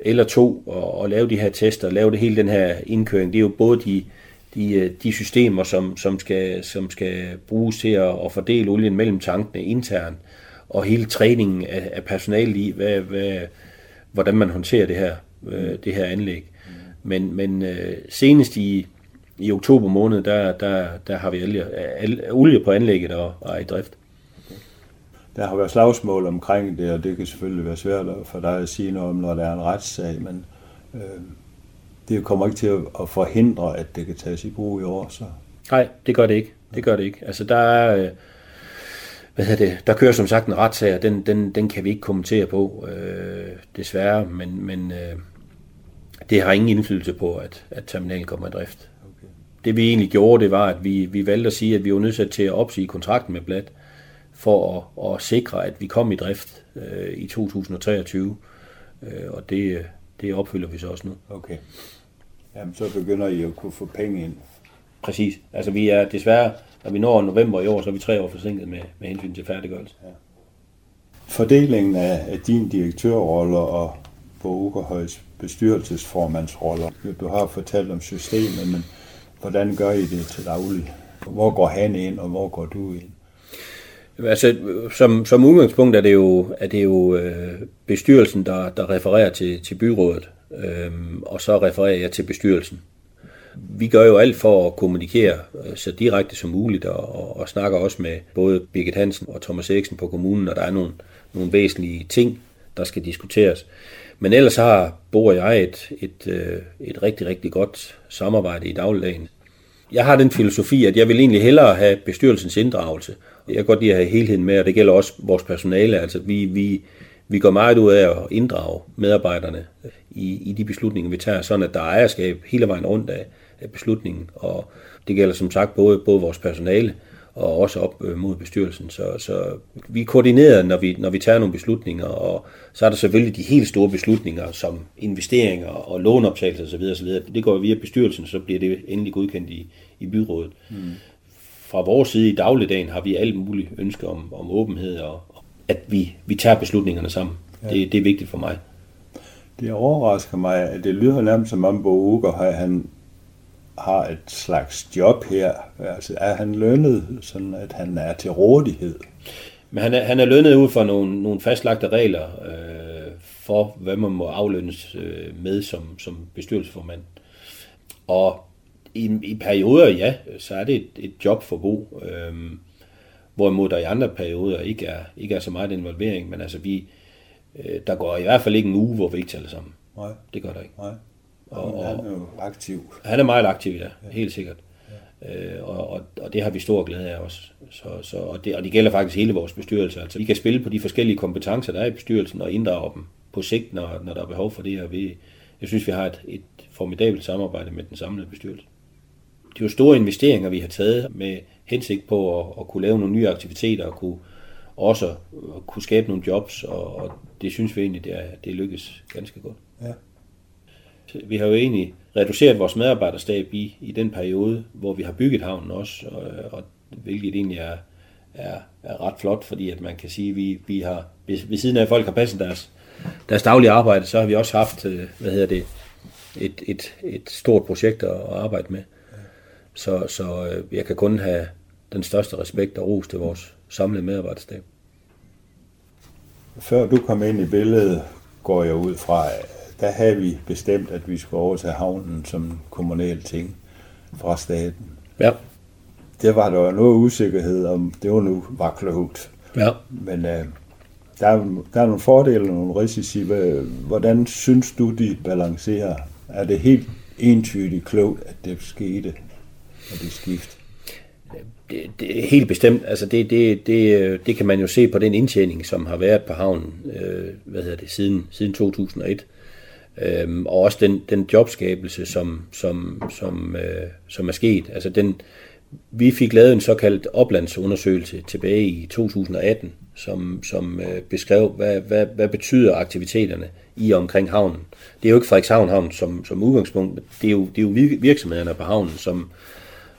Speaker 3: eller to og, og lave de her tester, lave det hele den her indkøring. Det er jo både de, de, øh, de systemer, som, som, skal, som skal bruges til at, at fordele olien mellem tankene internt, og hele træningen af, af personalet i, hvad, hvad, hvordan man håndterer det her, øh, det her anlæg. Men, men øh, senest i, i oktober måned, der, der, der har vi olie, olie på anlægget og, og er i drift.
Speaker 2: Der har været slagsmål omkring det, og det kan selvfølgelig være svært for dig at sige noget om, når der er en retssag, men øh, det kommer ikke til at forhindre, at det kan tages i brug i år. Så.
Speaker 3: Nej, det gør det ikke. Det gør det ikke. Altså der er, øh, hvad hedder det, der kører som sagt en retssag, og den, den, den kan vi ikke kommentere på, øh, desværre, men, men øh, det har ingen indflydelse på, at, at terminalen kommer i drift. Okay. Det vi egentlig gjorde, det var, at vi, vi valgte at sige, at vi var nødt til at opsige kontrakten med Blad, for at, at sikre, at vi kom i drift øh, i 2023. Øh, og det, det opfylder vi så også nu.
Speaker 2: Okay. Jamen, så begynder I at kunne få penge ind.
Speaker 3: Præcis. Altså vi er desværre, når vi når november i år, så er vi tre år forsinket med, med hensyn til færdiggørelse. Ja.
Speaker 2: Fordelingen af, af din direktørrolle og på Ugerhøjs bestyrelsesformandsroller. Du har fortalt om systemet, men hvordan gør I det til daglig? Hvor går han ind, og hvor går du ind?
Speaker 3: Altså, som, som udgangspunkt er det jo, er det jo øh, bestyrelsen, der, der refererer til, til byrådet, øh, og så refererer jeg til bestyrelsen. Vi gør jo alt for at kommunikere øh, så direkte som muligt, og, og, og snakker også med både Birgit Hansen og Thomas Eriksen på kommunen, og der er nogle, nogle væsentlige ting, der skal diskuteres. Men ellers har Bo og jeg et, et, øh, et rigtig, rigtig godt samarbejde i dagligdagen. jeg har den filosofi, at jeg vil egentlig hellere have bestyrelsens inddragelse. Jeg kan godt lide at have helheden med, og det gælder også vores personale. Altså, vi, vi, vi går meget ud af at inddrage medarbejderne i, i de beslutninger, vi tager, sådan at der er ejerskab hele vejen rundt af, af beslutningen. Og det gælder som sagt både, både vores personale og også op øh, mod bestyrelsen. Så, så vi er koordineret, når vi, når vi tager nogle beslutninger, og så er der selvfølgelig de helt store beslutninger, som investeringer og låneoptagelser osv. osv. Det går via bestyrelsen, så bliver det endelig godkendt i, i byrådet. Mm. Fra vores side i dagligdagen har vi alt muligt ønske om, om åbenhed, og at vi, vi tager beslutningerne sammen. Ja. Det, det er vigtigt for mig.
Speaker 2: Det overrasker mig, at det lyder nærmest som om Bo Uger, han har et slags job her. Altså, er han lønnet, sådan at han er til rådighed?
Speaker 3: Men han er, han er lønnet ud fra nogle, nogle fastlagte regler øh, for, hvad man må aflønnes øh, med som, som bestyrelsesformand. Og i, i perioder, ja, så er det et, et job for Bo. Øh, hvorimod der i andre perioder ikke er, ikke er så meget involvering. Men altså, vi, øh, der går i hvert fald ikke en uge, hvor vi ikke taler sammen.
Speaker 2: Nej.
Speaker 3: Det gør der ikke.
Speaker 2: Nej. Og, han er jo aktiv.
Speaker 3: Han er meget aktiv, ja, ja. helt sikkert. Ja. Øh, og, og, og det har vi stor glæde af også. Så, så, og, det, og det gælder faktisk hele vores bestyrelse. Altså, vi kan spille på de forskellige kompetencer, der er i bestyrelsen, og inddrage dem på sigt, når, når der er behov for det. Og vi, jeg synes, vi har et, et formidabelt samarbejde med den samlede bestyrelse. Det er jo store investeringer, vi har taget med hensigt på at, at kunne lave nogle nye aktiviteter og kunne også at kunne skabe nogle jobs, og, og det synes vi egentlig, det, er, det lykkes ganske godt. Ja. Vi har jo egentlig reduceret vores medarbejderstab i, i den periode, hvor vi har bygget havnen også, og, og hvilket egentlig er, er, er ret flot, fordi at man kan sige, at vi, vi har, ved, ved siden af at folk har passet deres, deres daglige arbejde, så har vi også haft, øh, hvad hedder det, et, et, et stort projekt at, arbejde med. Så, så øh, jeg kan kun have den største respekt og ros til vores samlede medarbejderstab.
Speaker 2: Før du kom ind i billedet, går jeg ud fra, der havde vi bestemt, at vi skulle overtage havnen som kommunal ting fra staten.
Speaker 3: Ja.
Speaker 2: Det var der noget usikkerhed om, det var nu var klogt.
Speaker 3: Ja.
Speaker 2: Men uh, der, er, der er nogle fordele og nogle risici. Hvordan synes du, de balancerer? Er det helt entydigt klogt, at det skete, og det skift?
Speaker 3: Det, det, helt bestemt. Altså det, det, det, det kan man jo se på den indtjening, som har været på havnen øh, hvad hedder det, siden, siden 2001. Øhm, og også den, den jobskabelse, som, som, som, øh, som er sket. Altså den, vi fik lavet en såkaldt oplandsundersøgelse tilbage i 2018, som, som øh, beskrev, hvad, hvad, hvad betyder aktiviteterne i og omkring havnen. Det er jo ikke Frederikshavn Havn som, som udgangspunkt, det er jo, det er jo virksomhederne på havnen, som,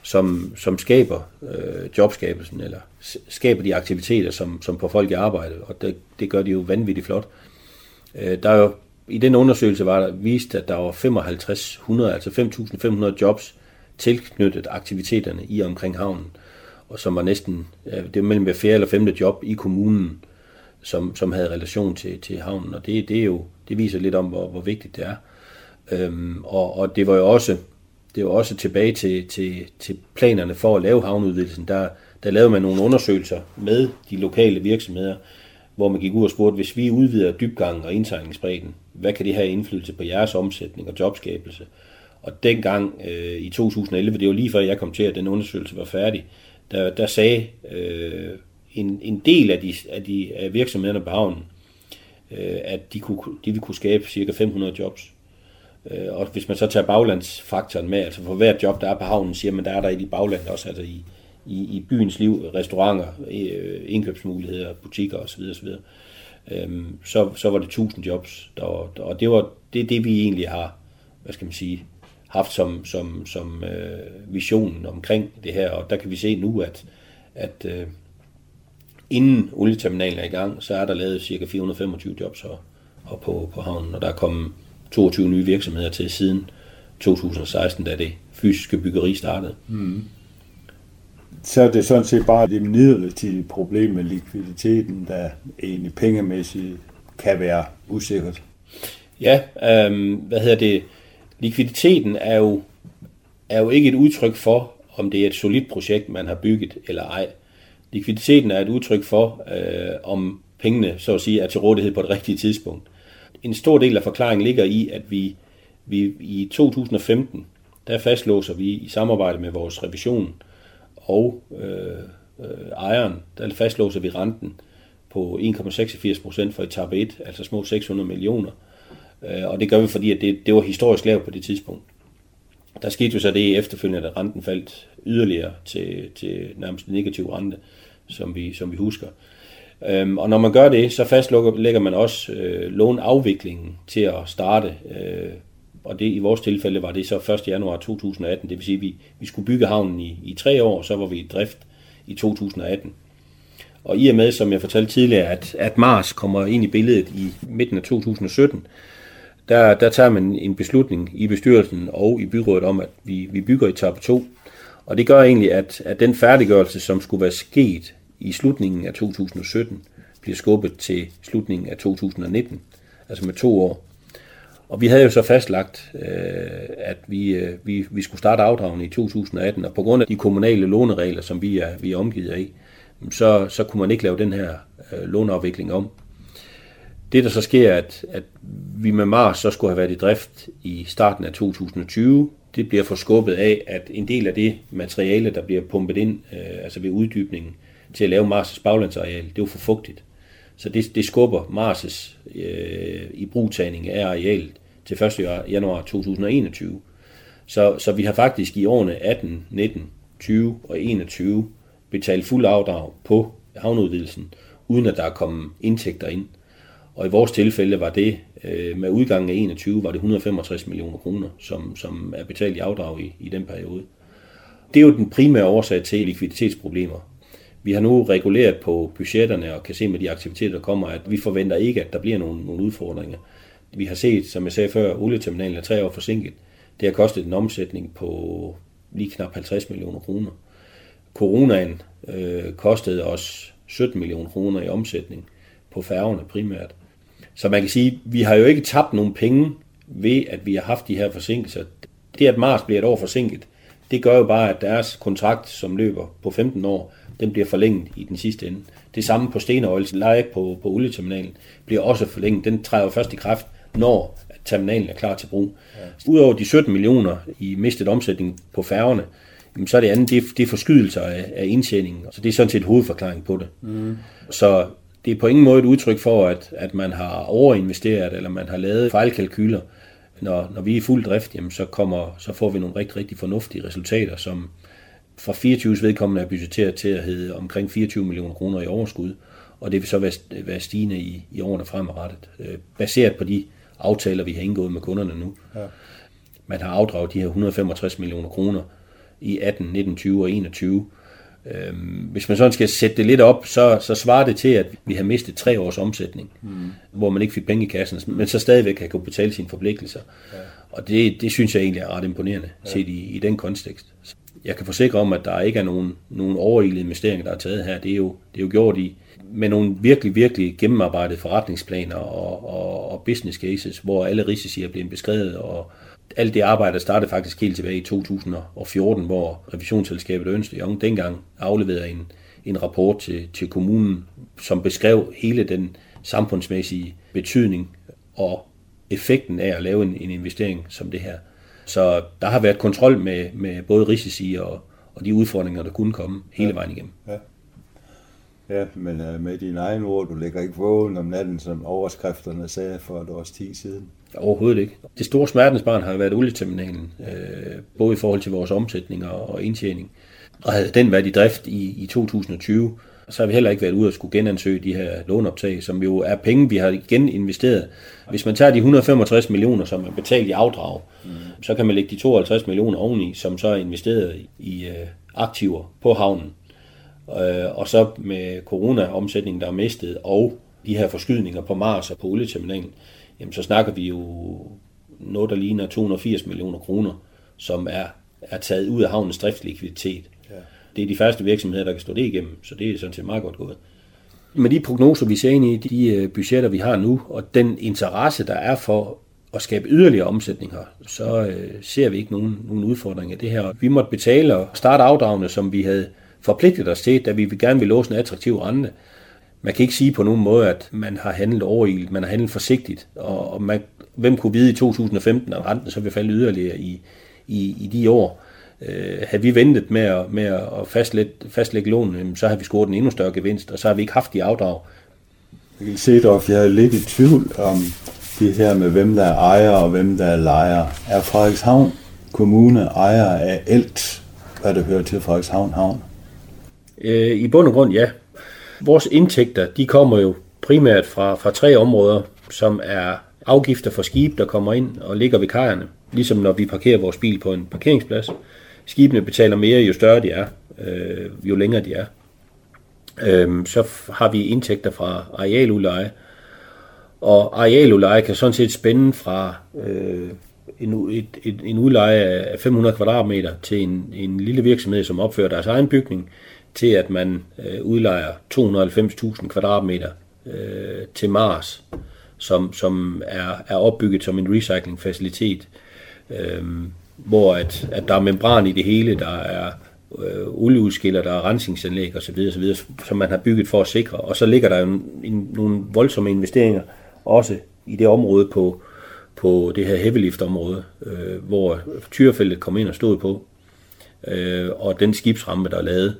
Speaker 3: som, som skaber øh, jobskabelsen, eller skaber de aktiviteter, som, som får folk i arbejde, og det, det gør de jo vanvittigt flot. Øh, der er jo i den undersøgelse var der vist, at der var 5500, altså 5.500 jobs tilknyttet aktiviteterne i og omkring havnen, og som var næsten, det var mellem hver fjerde eller femte job i kommunen, som, som havde relation til, til havnen, og det, det, er jo, det viser lidt om, hvor, hvor vigtigt det er. Øhm, og, og det var jo også, det var også tilbage til, til, til planerne for at lave havneudvidelsen, der, der lavede man nogle undersøgelser med de lokale virksomheder, hvor man gik ud og spurgte, hvis vi udvider dybgangen og indsejlingsbredden, hvad kan det have indflydelse på jeres omsætning og jobskabelse? Og dengang øh, i 2011, det var lige før jeg kom til, at den undersøgelse var færdig, der, der sagde øh, en, en del af, de, af, de, af virksomhederne på havnen, øh, at de, kunne, de ville kunne skabe cirka 500 jobs. Øh, og hvis man så tager baglandsfaktoren med, altså for hvert job, der er på havnen, siger man, der er der i de bagland også, altså i, i, i byens liv, restauranter, øh, indkøbsmuligheder, butikker osv. osv. Øhm, så, så var det 1000 jobs, der var, der, og det var det, det, vi egentlig har, hvad skal man sige, haft som, som, som øh, visionen omkring det her, og der kan vi se nu, at, at øh, inden olieterminalen er i gang, så er der lavet cirka 425 jobs her, her på, på havnen, og der er kommet 22 nye virksomheder til siden 2016, da det fysiske byggeri startede. Mm
Speaker 2: så er det sådan set bare det midlertidige problem med likviditeten, der egentlig pengemæssigt kan være usikkert.
Speaker 3: Ja, øh, hvad hedder det? Likviditeten er jo, er jo ikke et udtryk for, om det er et solidt projekt, man har bygget eller ej. Likviditeten er et udtryk for, øh, om pengene, så at sige, er til rådighed på det rigtige tidspunkt. En stor del af forklaringen ligger i, at vi, vi i 2015 der fastlåser vi i samarbejde med vores revision og øh, øh, ejeren, der fastlåser vi renten på 1,86 procent for etape 1, altså små 600 millioner. Øh, og det gør vi, fordi at det, det var historisk lavt på det tidspunkt. Der skete jo så det efterfølgende, at renten faldt yderligere til, til nærmest negativ rente, som vi, som vi husker. Øhm, og når man gør det, så fastlægger man også øh, låneafviklingen til at starte. Øh, og det i vores tilfælde var det så 1. januar 2018, det vil sige, at vi, vi skulle bygge havnen i, i tre år, og så var vi i drift i 2018. Og i og med, som jeg fortalte tidligere, at, at Mars kommer ind i billedet i midten af 2017, der, der tager man en beslutning i bestyrelsen og i byrådet om, at vi, vi bygger etape 2. Og det gør egentlig, at, at den færdiggørelse, som skulle være sket i slutningen af 2017, bliver skubbet til slutningen af 2019, altså med to år. Og vi havde jo så fastlagt, øh, at vi, øh, vi, vi skulle starte afdragene i 2018, og på grund af de kommunale låneregler, som vi er, vi er omgivet af, så, så kunne man ikke lave den her øh, låneafvikling om. Det der så sker, at, at vi med Mars så skulle have været i drift i starten af 2020, det bliver forskubbet af, at en del af det materiale, der bliver pumpet ind, øh, altså ved uddybningen, til at lave Mars' baglandsareal, det var for fugtigt. Så det, det skubber Mars' øh, i brugtagning af arealet til 1. januar 2021. Så, så vi har faktisk i årene 18, 19, 20 og 21 betalt fuld afdrag på havneudvidelsen, uden at der er kommet indtægter ind. Og i vores tilfælde var det øh, med udgangen af 21 var det 165 millioner kroner, som, som er betalt i afdrag i, i den periode. Det er jo den primære årsag til likviditetsproblemer. Vi har nu reguleret på budgetterne og kan se med de aktiviteter, der kommer, at vi forventer ikke, at der bliver nogle, nogle udfordringer. Vi har set, som jeg sagde før, olieterminalen er tre år forsinket. Det har kostet en omsætning på lige knap 50 millioner kroner. Coronaen øh, kostede os 17 millioner kroner i omsætning på færgerne primært. Så man kan sige, vi har jo ikke tabt nogen penge ved, at vi har haft de her forsinkelser. Det, at Mars bliver et år forsinket, det gør jo bare, at deres kontrakt, som løber på 15 år, den bliver forlænget i den sidste ende. Det samme på Stenøjels leje på, på olieterminalen bliver også forlænget. Den træder først i kraft, når terminalen er klar til brug. Ja. Udover de 17 millioner i mistet omsætning på færgerne, så er det andet, det, det er forskydelser af, af indtjeningen. Så det er sådan set hovedforklaring på det. Mm. Så det er på ingen måde et udtryk for, at, at man har overinvesteret, eller man har lavet fejlkalkyler. Når, når vi er i fuld drift, jamen, så, kommer, så får vi nogle rigtig, rigtig fornuftige resultater, som fra 24's vedkommende er budgetteret til at hedde omkring 24 millioner kroner i overskud, og det vil så være, være stigende i, i årene fremadrettet, øh, baseret på de aftaler, vi har indgået med kunderne nu. Ja. Man har afdraget de her 165 millioner kroner i 18, 19, 20 og 21, Øhm, hvis man sådan skal sætte det lidt op, så, så svarer det til, at vi har mistet tre års omsætning, mm. hvor man ikke fik penge i kassen, men så stadigvæk kan kunne betale sine forpligtelser. Ja. Og det, det synes jeg egentlig er ret imponerende, ja. set i, i den kontekst. Jeg kan forsikre om, at der ikke er nogen, nogen overilede investeringer, der er taget her. Det er jo, det er jo gjort i, med nogle virkelig, virkelig gennemarbejdede forretningsplaner og, og, og business cases, hvor alle risici er blevet beskrevet, og, alt det arbejde der startede faktisk helt tilbage i 2014, hvor revisionsselskabet Ernst Young dengang afleverede en, en rapport til, til kommunen, som beskrev hele den samfundsmæssige betydning og effekten af at lave en, en investering som det her. Så der har været kontrol med, med både risici og, og de udfordringer, der kunne komme hele vejen igennem. Ja.
Speaker 2: Ja, men uh, med dine egne ord, du lægger ikke vågen om natten, som overskrifterne sagde for et års tid siden.
Speaker 3: Overhovedet ikke. Det store smertensbarn har været olieterminalen, øh, både i forhold til vores omsætning og, indtjening. Og havde den været i drift i, i 2020, så har vi heller ikke været ude og skulle genansøge de her lånoptag, som jo er penge, vi har geninvesteret. Hvis man tager de 165 millioner, som er betalt i afdrag, mm. Så kan man lægge de 52 millioner oveni, som så er investeret i, øh, aktiver på havnen. Øh, og så med corona-omsætningen, der er mistet, og de her forskydninger på Mars og på olieterminalen, jamen så snakker vi jo noget, der ligner 280 millioner kroner, som er, er taget ud af havnens driftslikviditet. Ja. Det er de første virksomheder, der kan stå det igennem, så det er sådan set meget godt gået. Med de prognoser, vi ser ind i, de øh, budgetter, vi har nu, og den interesse, der er for at skabe yderligere omsætninger, så øh, ser vi ikke nogen, nogen udfordringer i det her. Vi måtte betale og starte afdragene, som vi havde forpligtet os til, da vi gerne ville låse en attraktiv rente. Man kan ikke sige på nogen måde, at man har handlet overilt, man har handlet forsigtigt, og, og man, hvem kunne vide i 2015, at renten så ville falde yderligere i, i, i de år. Øh, havde vi ventet med at, med at fastlægge, fastlægge lånen, så har vi scoret en endnu større gevinst, og så har vi ikke haft de afdrag.
Speaker 2: Mikkel Sedorf, jeg er lidt i tvivl om det her med, hvem der er ejer og hvem der er lejer. Er Frederikshavn Kommune ejer af alt, hvad der hører til Frederikshavn Havn?
Speaker 3: Øh, I bund og grund, ja. Vores indtægter, de kommer jo primært fra, fra tre områder, som er afgifter for skib, der kommer ind og ligger ved kajerne. Ligesom når vi parkerer vores bil på en parkeringsplads. Skibene betaler mere, jo større de er, øh, jo længere de er. Øh, så har vi indtægter fra arealudleje, og arealudleje kan sådan set spænde fra øh, en, et, et, en udleje af 500 kvadratmeter til en, en lille virksomhed, som opfører deres egen bygning, til at man øh, udlejer 290.000 kvadratmeter øh, til Mars, som, som er, er opbygget som en recyclingfacilitet, øh, hvor at, at der er membran i det hele, der er øh, olieudskiller, der er rensningsanlæg osv., osv., som man har bygget for at sikre. Og så ligger der jo en, en, nogle voldsomme investeringer også i det område på, på det her heavylift-område, øh, hvor tyrefeltet kom ind og stod på, øh, og den skibsrampe, der er lavet.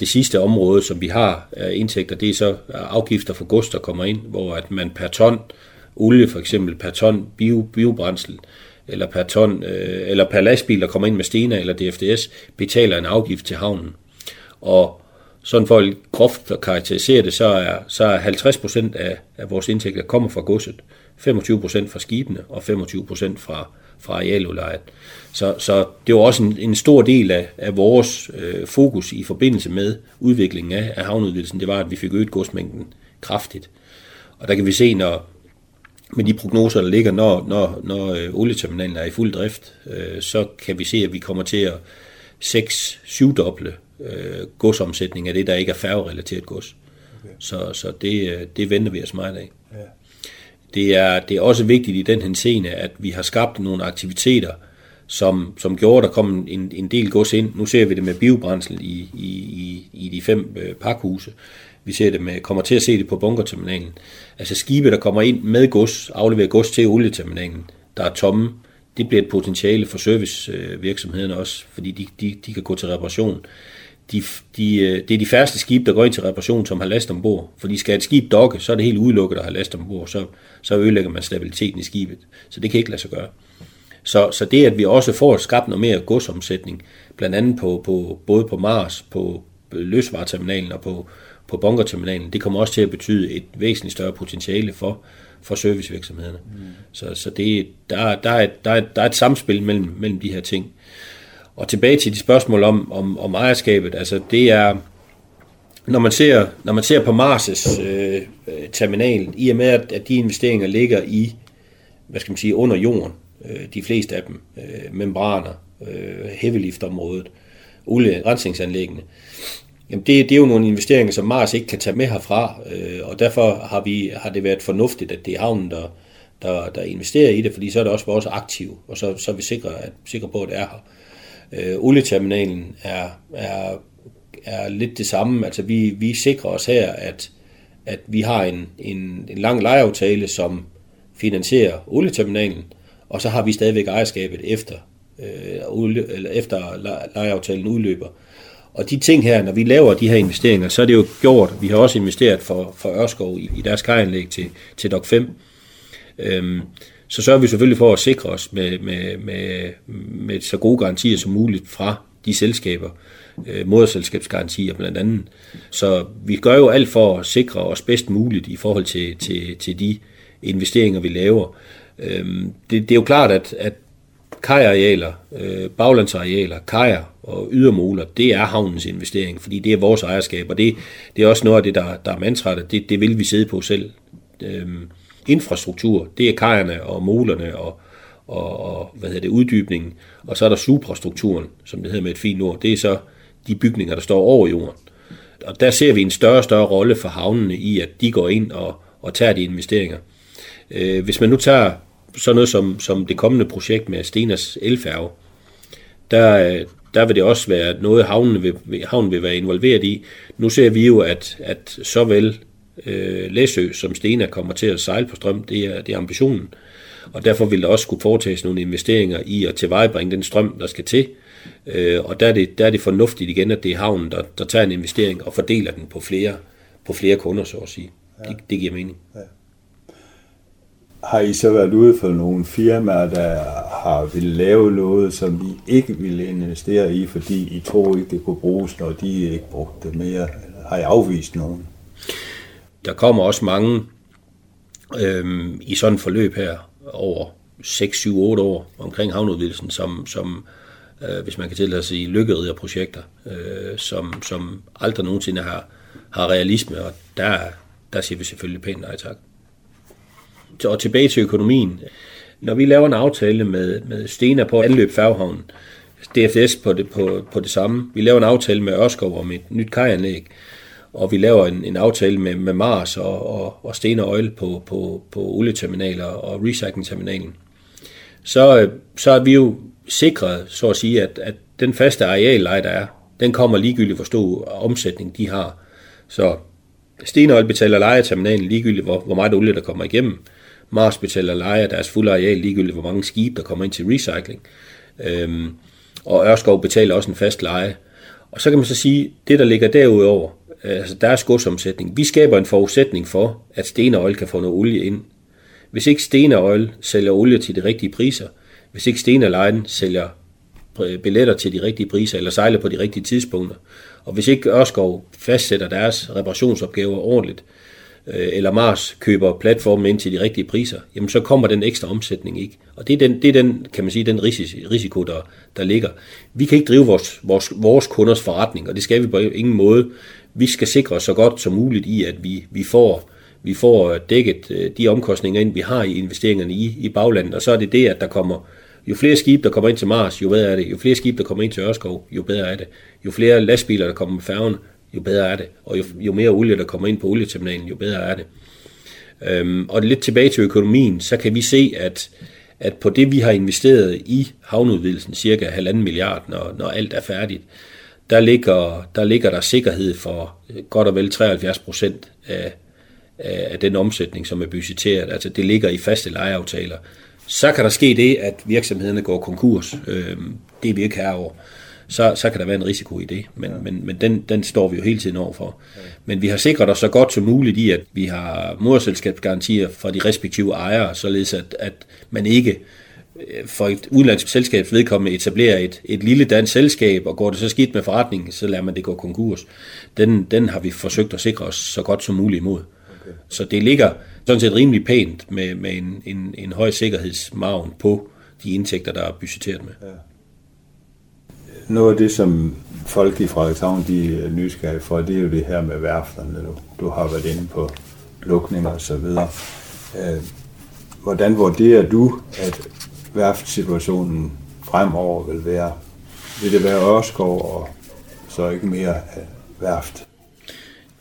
Speaker 3: Det sidste område, som vi har af indtægter, det er så afgifter for gods, der kommer ind, hvor at man per ton olie, for eksempel per ton bio, biobrændsel, eller per ton, øh, eller per lastbil, der kommer ind med Stena eller DFDS, betaler en afgift til havnen. Og sådan for at groft at karakterisere det, så er, så er 50% af, af vores indtægter kommer fra godset, 25% fra skibene og 25% fra, fra arealudlejet. Så, så det var også en, en stor del af, af vores øh, fokus i forbindelse med udviklingen af, af havneudvidelsen, det var, at vi fik øget godsmængden kraftigt. Og der kan vi se, når, med de prognoser, der ligger, når, når, når øh, olieterminalen er i fuld drift, øh, så kan vi se, at vi kommer til at 6-7 doble øh, godsomsætning af det, der ikke er færgerelateret gods. Okay. Så, så det, øh, det venter vi os meget af. Ja. Det, er, det er også vigtigt i den henseende, at vi har skabt nogle aktiviteter, som, som gjorde, at der kom en, en del gods ind. Nu ser vi det med biobrændsel i, i, i, i de fem øh, pakhuse. Vi ser det med, kommer til at se det på bunkerterminalen. Altså skibe, der kommer ind med gods, afleverer gods til olieterminalen, der er tomme, det bliver et potentiale for servicevirksomhederne også, fordi de, de, de kan gå til reparation. De, de, øh, det er de færreste skibe, der går ind til reparation, som har last ombord. Fordi skal et skib dokke, så er det helt udelukket at have last ombord, så, så ødelægger man stabiliteten i skibet. Så det kan ikke lade sig gøre. Så, så det, at vi også får skabt noget mere godsomsætning, blandt andet på, på, både på Mars, på løsvareterminalen og på, på bunkerterminalen, det kommer også til at betyde et væsentligt større potentiale for, for servicevirksomhederne. Mm. Så, så det, der, der, er der, er, der er et samspil mellem, mellem de her ting. Og tilbage til de spørgsmål om, om, om ejerskabet, altså det er, når man ser, når man ser på Mars' øh, terminal, i og med at, at de investeringer ligger i, hvad skal man sige, under jorden, øh, de fleste af dem, øh, membraner, øh, heavyliftområdet, olierensningsanlæggene, Jamen det, det er jo nogle investeringer, som Mars ikke kan tage med herfra, øh, og derfor har, vi, har det været fornuftigt, at det er havnen, der, der, der investerer i det, fordi så er det også vores aktiv, og så, så er vi sikre, at, sikre på, at det er her. Øh, olieterminalen er, er, er lidt det samme. Altså vi, vi sikrer os her, at, at vi har en, en, en lang lejeaftale, som finansierer olieterminalen, og så har vi stadigvæk ejerskabet efter, øh, olie, eller efter lejeaftalen udløber. Og de ting her, når vi laver de her investeringer, så er det jo gjort, vi har også investeret for, for Ørskov i, i deres kajanlæg til, til DOC 5. Øhm, så sørger vi selvfølgelig for at sikre os med, med, med, med så gode garantier som muligt fra de selskaber, øh, moderselskabsgarantier blandt andet. Så vi gør jo alt for at sikre os bedst muligt i forhold til, til, til de investeringer, vi laver. Øhm, det, det er jo klart, at, at kajarealer, øh, baglandsarealer, kajer og ydermoler, det er havnens investering, fordi det er vores ejerskab, og det, det er også noget af det, der, der er mantraet, det, det vil vi sidde på selv. Øhm, infrastruktur, det er kajerne og molerne og, og, og hvad hedder det, uddybningen, og så er der suprastrukturen, som det hedder med et fint ord, det er så de bygninger, der står over jorden. Og der ser vi en større og større rolle for havnene i, at de går ind og, og tager de investeringer. Øh, hvis man nu tager sådan noget som, som det kommende projekt med Stenas elfærge, der, der vil det også være noget, havnen vil, havnen vil være involveret i. Nu ser vi jo, at, at såvel øh, Læsø som Stena kommer til at sejle på strøm, det er, det er ambitionen. og derfor vil der også skulle foretages nogle investeringer i at tilvejebringe den strøm, der skal til. Øh, og der er, det, der er det fornuftigt igen, at det er havnen, der, der tager en investering og fordeler den på flere, på flere kunder, så at sige. Ja. Det, det giver mening. Ja.
Speaker 2: Har I så været ude for nogle firmaer, der har vil lave noget, som I ikke ville investere i, fordi I tror ikke, det kunne bruges, når de ikke brugte det mere? Har I afvist nogen?
Speaker 3: Der kommer også mange øhm, i sådan et forløb her over 6, 7, 8 år omkring havneudvidelsen, som, som øh, hvis man kan tillade sig i projekter, øh, som, som aldrig nogensinde har, har realisme, og der, der siger vi selvfølgelig pænt nej tak. Og tilbage til økonomien. Når vi laver en aftale med, med Stena på anløb Færgehavn, DFS på det, på, på det samme. Vi laver en aftale med Ørskov om et nyt kajanlæg, og vi laver en, en aftale med, med Mars og, og, og Stena Oil på, på, på olieterminaler og recyclingterminalen. Så, øh, så er vi jo sikret, så at sige, at, at den faste arealleje, der er, den kommer ligegyldigt, hvor stor omsætning de har. Så Stena Oil betaler leje af terminalen ligegyldigt, hvor, hvor meget olie der kommer igennem. Mars betaler leje af deres fulde areal ligegyldigt, hvor mange skibe der kommer ind til recycling. Øhm, og Ørskov betaler også en fast leje. Og så kan man så sige, det der ligger derudover, altså deres godsomsætning, vi skaber en forudsætning for, at Stena Oil kan få noget olie ind. Hvis ikke Stena Oil sælger olie til de rigtige priser, hvis ikke Stena Line sælger øh, billetter til de rigtige priser, eller sejler på de rigtige tidspunkter, og hvis ikke Ørskov fastsætter deres reparationsopgaver ordentligt, øh, eller Mars køber platformen ind til de rigtige priser, jamen så kommer den ekstra omsætning ikke. Og det er den, det er den kan man sige, den risiko, der, der ligger. Vi kan ikke drive vores, vores, vores kunders forretning, og det skal vi på ingen måde. Vi skal sikre os så godt som muligt i, at vi, vi får vi får dækket øh, de omkostninger ind, vi har i investeringerne i, i baglandet, og så er det det, at der kommer jo flere skibe, der kommer ind til Mars, jo bedre er det. Jo flere skibe, der kommer ind til Ørskov, jo bedre er det. Jo flere lastbiler, der kommer med færgen, jo bedre er det. Og jo, jo mere olie, der kommer ind på olieterminalen, jo bedre er det. Øhm, og lidt tilbage til økonomien, så kan vi se, at, at på det, vi har investeret i havneudvidelsen, cirka 1,5 milliard, når, når alt er færdigt, der ligger, der ligger der sikkerhed for godt og vel 73 procent af, af den omsætning, som er budgetteret. Altså det ligger i faste lejeaftaler. Så kan der ske det, at virksomhederne går konkurs. Øhm, det er vi ikke her over. Så, så kan der være en risiko i det, men, men, men den, den står vi jo hele tiden overfor. Men vi har sikret os så godt som muligt i, at vi har moderselskabsgarantier fra de respektive ejere, således at, at man ikke øh, for et udenlandsk selskabs vedkommende etablerer et, et lille dansk selskab, og går det så skidt med forretningen, så lader man det gå konkurs. Den, den har vi forsøgt at sikre os så godt som muligt imod. Okay. Så det ligger sådan set rimelig pænt med, med en, en, en høj sikkerhedsmargen på de indtægter, der er budgetteret med. Ja.
Speaker 2: Noget af det, som folk i Frederikshavn de er nysgerrige for, det er jo det her med værfterne. Du, du har været inde på lukninger og så videre. Øh, hvordan vurderer du, at værftsituationen fremover vil være? Vil det være Ørskov og så ikke mere øh, værft?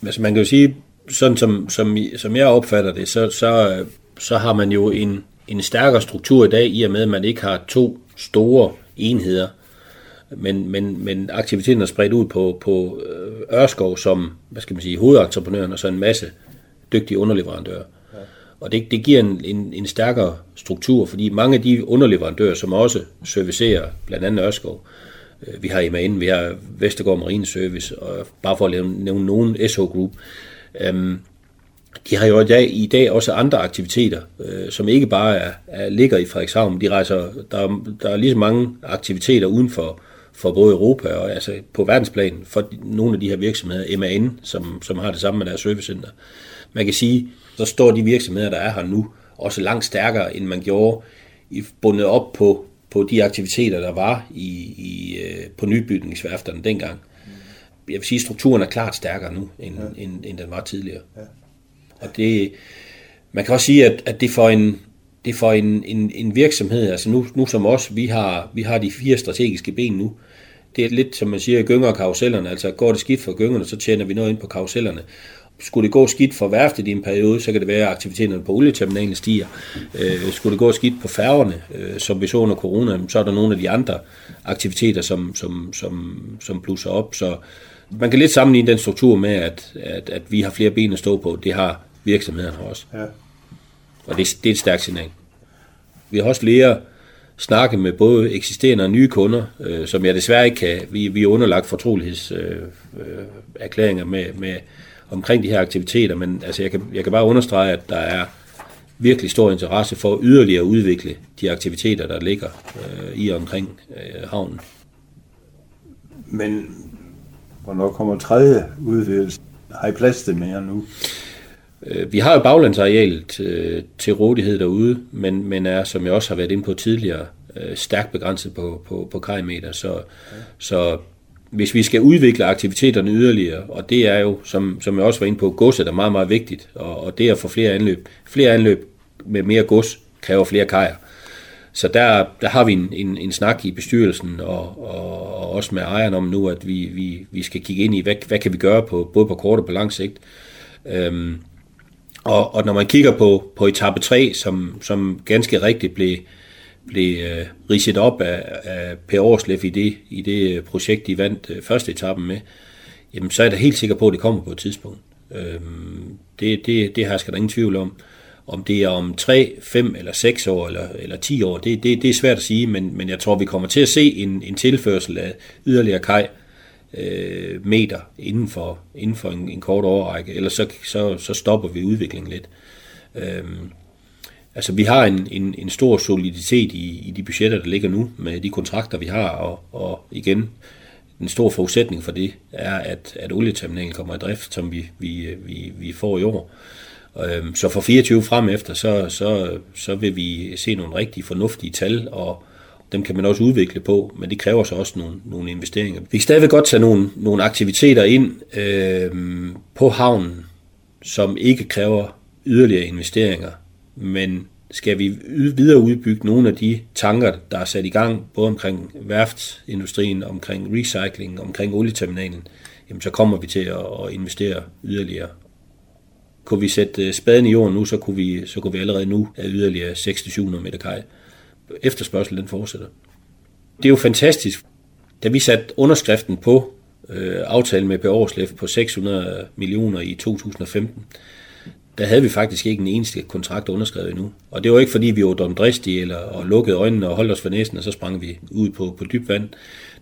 Speaker 3: Altså man kan jo sige, sådan som, som, som jeg opfatter det, så, så, så har man jo en, en stærkere struktur i dag, i og med, at man ikke har to store enheder, men, men, men aktiviteten er spredt ud på, på øh, Ørskov som, hvad skal man sige, hovedentreprenøren, og så en masse dygtige underleverandører. Og det, det giver en, en, en stærkere struktur, fordi mange af de underleverandører, som også servicerer blandt andet Ørskov, øh, vi har IMAN, vi har Vestergaard Marine Service, og bare for at nævne nogen SH Group, Øhm, de har jo i dag, i dag også andre aktiviteter, øh, som ikke bare er, er, ligger i Frederikshavn. De rejser, der, der er lige så mange aktiviteter uden for, for både Europa og altså på verdensplan for nogle af de her virksomheder, MAN, som, som har det samme med deres servicecenter. Man kan sige, så står de virksomheder, der er her nu, også langt stærkere, end man gjorde i, bundet op på, på de aktiviteter, der var i, i, øh, på nybygningsværfterne dengang jeg vil sige, at strukturen er klart stærkere nu, end, ja. end, end den var tidligere. Ja. Og det, man kan også sige, at, at det for en, det for en, en, en virksomhed, altså nu, nu som os, vi har, vi har de fire strategiske ben nu, det er lidt, som man siger, gynger og karusellerne, altså går det skidt for gyngerne, så tjener vi noget ind på karusellerne. Skulle det gå skidt for værftet i en periode, så kan det være, at aktiviteterne på olieterminalen stiger. Øh, skulle det gå skidt på færgerne, øh, som vi så under corona, så er der nogle af de andre aktiviteter, som, som, som, som plusser op. Så, man kan lidt sammenligne den struktur med, at, at, at vi har flere ben at stå på. Det har virksomhederne også. Ja. Og det, det er et stærkt signal. vi har også flere snakke med både eksisterende og nye kunder, øh, som jeg desværre ikke kan. Vi, vi er underlagt fortrolighedserklæringer øh, øh, med, med omkring de her aktiviteter, men altså, jeg, kan, jeg kan bare understrege, at der er virkelig stor interesse for yderligere at udvikle de aktiviteter, der ligger øh, i og omkring øh, havnen.
Speaker 2: Men hvornår kommer tredje udvidelse? Har I plads til mere nu?
Speaker 3: Øh, vi har jo baglandsarealet øh, til rådighed derude, men, men er, som jeg også har været inde på tidligere, øh, stærkt begrænset på, på, på kajmeter. Så, okay. så hvis vi skal udvikle aktiviteterne yderligere, og det er jo, som, som jeg også var inde på, godset er meget, meget vigtigt, og, og det at få flere anløb. Flere anløb med mere gods kræver flere kajer. Så der, der har vi en, en, en snak i bestyrelsen og, og, og også med ejeren om nu, at vi, vi, vi skal kigge ind i, hvad, hvad kan vi gøre på både på kort og på lang sigt. Øhm, og, og når man kigger på, på etape 3, som, som ganske rigtigt blev, blev øh, ridset op af, af Per Årslev i det, i det øh, projekt, de vandt øh, første etappen med, jamen så er jeg da helt sikker på, at det kommer på et tidspunkt. Øh, det, det, det har jeg der ingen tvivl om. Om det er om 3, 5 eller 6 år eller, eller 10 år, det, det, det er svært at sige, men, men jeg tror, vi kommer til at se en, en tilførsel af yderligere kaj øh, meter inden for, inden for en, en kort overrække, ellers så, så, så stopper vi udviklingen lidt. Øh, altså vi har en, en, en stor soliditet i, i de budgetter, der ligger nu, med de kontrakter, vi har, og, og igen, en stor forudsætning for det er, at, at olieterminalen kommer i drift, som vi, vi, vi, vi får i år. Øhm, så for 24 frem efter, så, så, så vil vi se nogle rigtig fornuftige tal, og, dem kan man også udvikle på, men det kræver så også nogle, nogle investeringer. Vi kan stadigvæk godt tage nogle, nogle aktiviteter ind øh, på havnen, som ikke kræver yderligere investeringer, men skal vi videre udbygge nogle af de tanker, der er sat i gang, både omkring værftsindustrien, omkring recycling, omkring olieterminalen, jamen så kommer vi til at investere yderligere. Kunne vi sætte øh, spaden i jorden nu, så kunne vi, så kunne vi allerede nu have yderligere 600-700 meter kaj efterspørgsel den fortsætter. Det er jo fantastisk. Da vi satte underskriften på øh, aftalen med Per Aarhuslef på 600 millioner i 2015, der havde vi faktisk ikke en eneste kontrakt underskrevet endnu. Og det var ikke fordi, vi var dumdristige eller og lukkede øjnene og holdt os for næsen, og så sprang vi ud på, på dyb vand.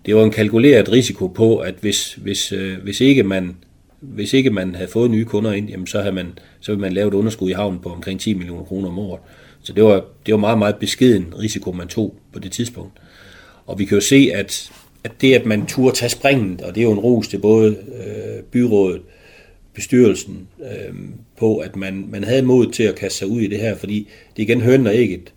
Speaker 3: Det var en kalkuleret risiko på, at hvis, hvis, øh, hvis, ikke man, hvis ikke man havde fået nye kunder ind, jamen så, havde man, så ville man lave et underskud i havnen på omkring 10 millioner kroner om året. Så det var, det var meget, meget beskeden risiko, man tog på det tidspunkt. Og vi kan jo se, at, at det, at man turde tage springet, og det er jo en ros til både øh, byrådet, bestyrelsen, øh, på at man, man havde mod til at kaste sig ud i det her, fordi det igen høn og ægget.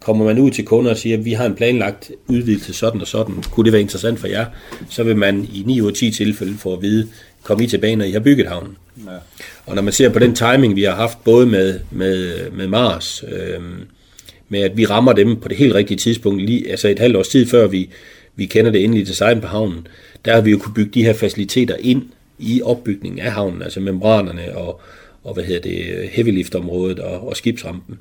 Speaker 3: Kommer man ud til kunder og siger, at vi har en planlagt udvidelse sådan og sådan, kunne det være interessant for jer, så vil man i 9 ud af 10 tilfælde få at vide, kom I tilbage, når I har bygget havnen. Ja. Og når man ser på den timing, vi har haft både med, med, med Mars, øh, med at vi rammer dem på det helt rigtige tidspunkt, lige, altså et halvt års tid før vi, vi kender det endelige design på havnen, der har vi jo kunne bygge de her faciliteter ind i opbygningen af havnen, altså membranerne og, og hvad hedder det, heavy lift området og, og skibsrampen.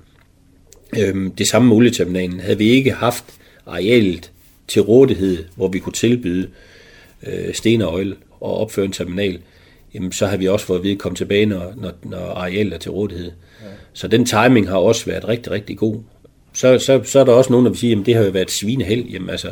Speaker 3: Øhm, det samme med olieterminalen. Havde vi ikke haft arealet til rådighed, hvor vi kunne tilbyde øh, sten og oil og opføre en terminal, jamen så har vi også fået at vide at komme tilbage, når, når, når arealet er til rådighed. Ja. Så den timing har også været rigtig, rigtig god. Så, så, så er der også nogen, der vil sige, at det har jo været svineheld. Jamen altså,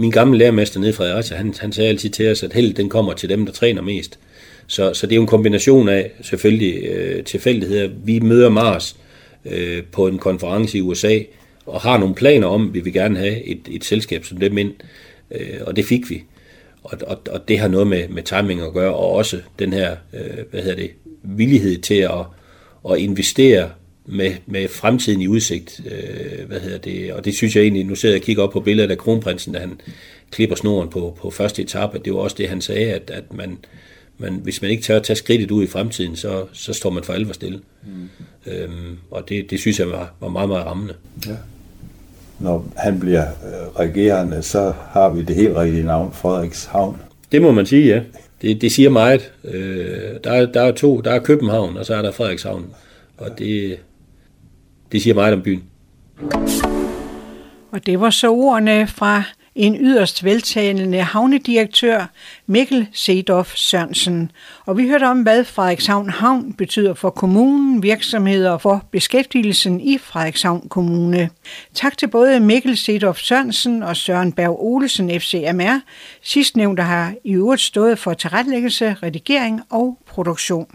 Speaker 3: min gamle lærermester nede fra Fredericia, han, han sagde altid til os, at held den kommer til dem, der træner mest. Så, så det er jo en kombination af selvfølgelig øh, tilfældigheder. Vi møder Mars øh, på en konference i USA, og har nogle planer om, at vi vil gerne have et, et selskab som dem ind, øh, og det fik vi. Og, og, og det har noget med, med timing at gøre, og også den her øh, hvad hedder det, villighed til at, at investere med, med fremtiden i udsigt. Øh, hvad hedder det? Og det synes jeg egentlig, nu sidder jeg og kigger op på billedet af kronprinsen, da han klipper snoren på, på første etape. Det var også det, han sagde, at, at man, man, hvis man ikke tør at tage skridtet ud i fremtiden, så, så står man for alvor stille. Mm. Øhm, og det, det synes jeg var, var meget, meget rammende. Ja
Speaker 2: når han bliver øh, regerende, så har vi det helt rigtige navn, Frederikshavn.
Speaker 3: Det må man sige, ja. Det, det siger meget. Øh, der, er, der er to, der er København, og så er der Frederikshavn. Og det, det siger meget om byen.
Speaker 1: Og det var så ordene fra en yderst veltalende havnedirektør, Mikkel Sedorf Sørensen. Og vi hørte om, hvad Frederikshavn Havn betyder for kommunen, virksomheder og for beskæftigelsen i Frederikshavn Kommune. Tak til både Mikkel Sedorf Sørensen og Søren Berg Olesen FCMR. Sidstnævnte har i øvrigt stået for tilrettelæggelse, redigering og produktion.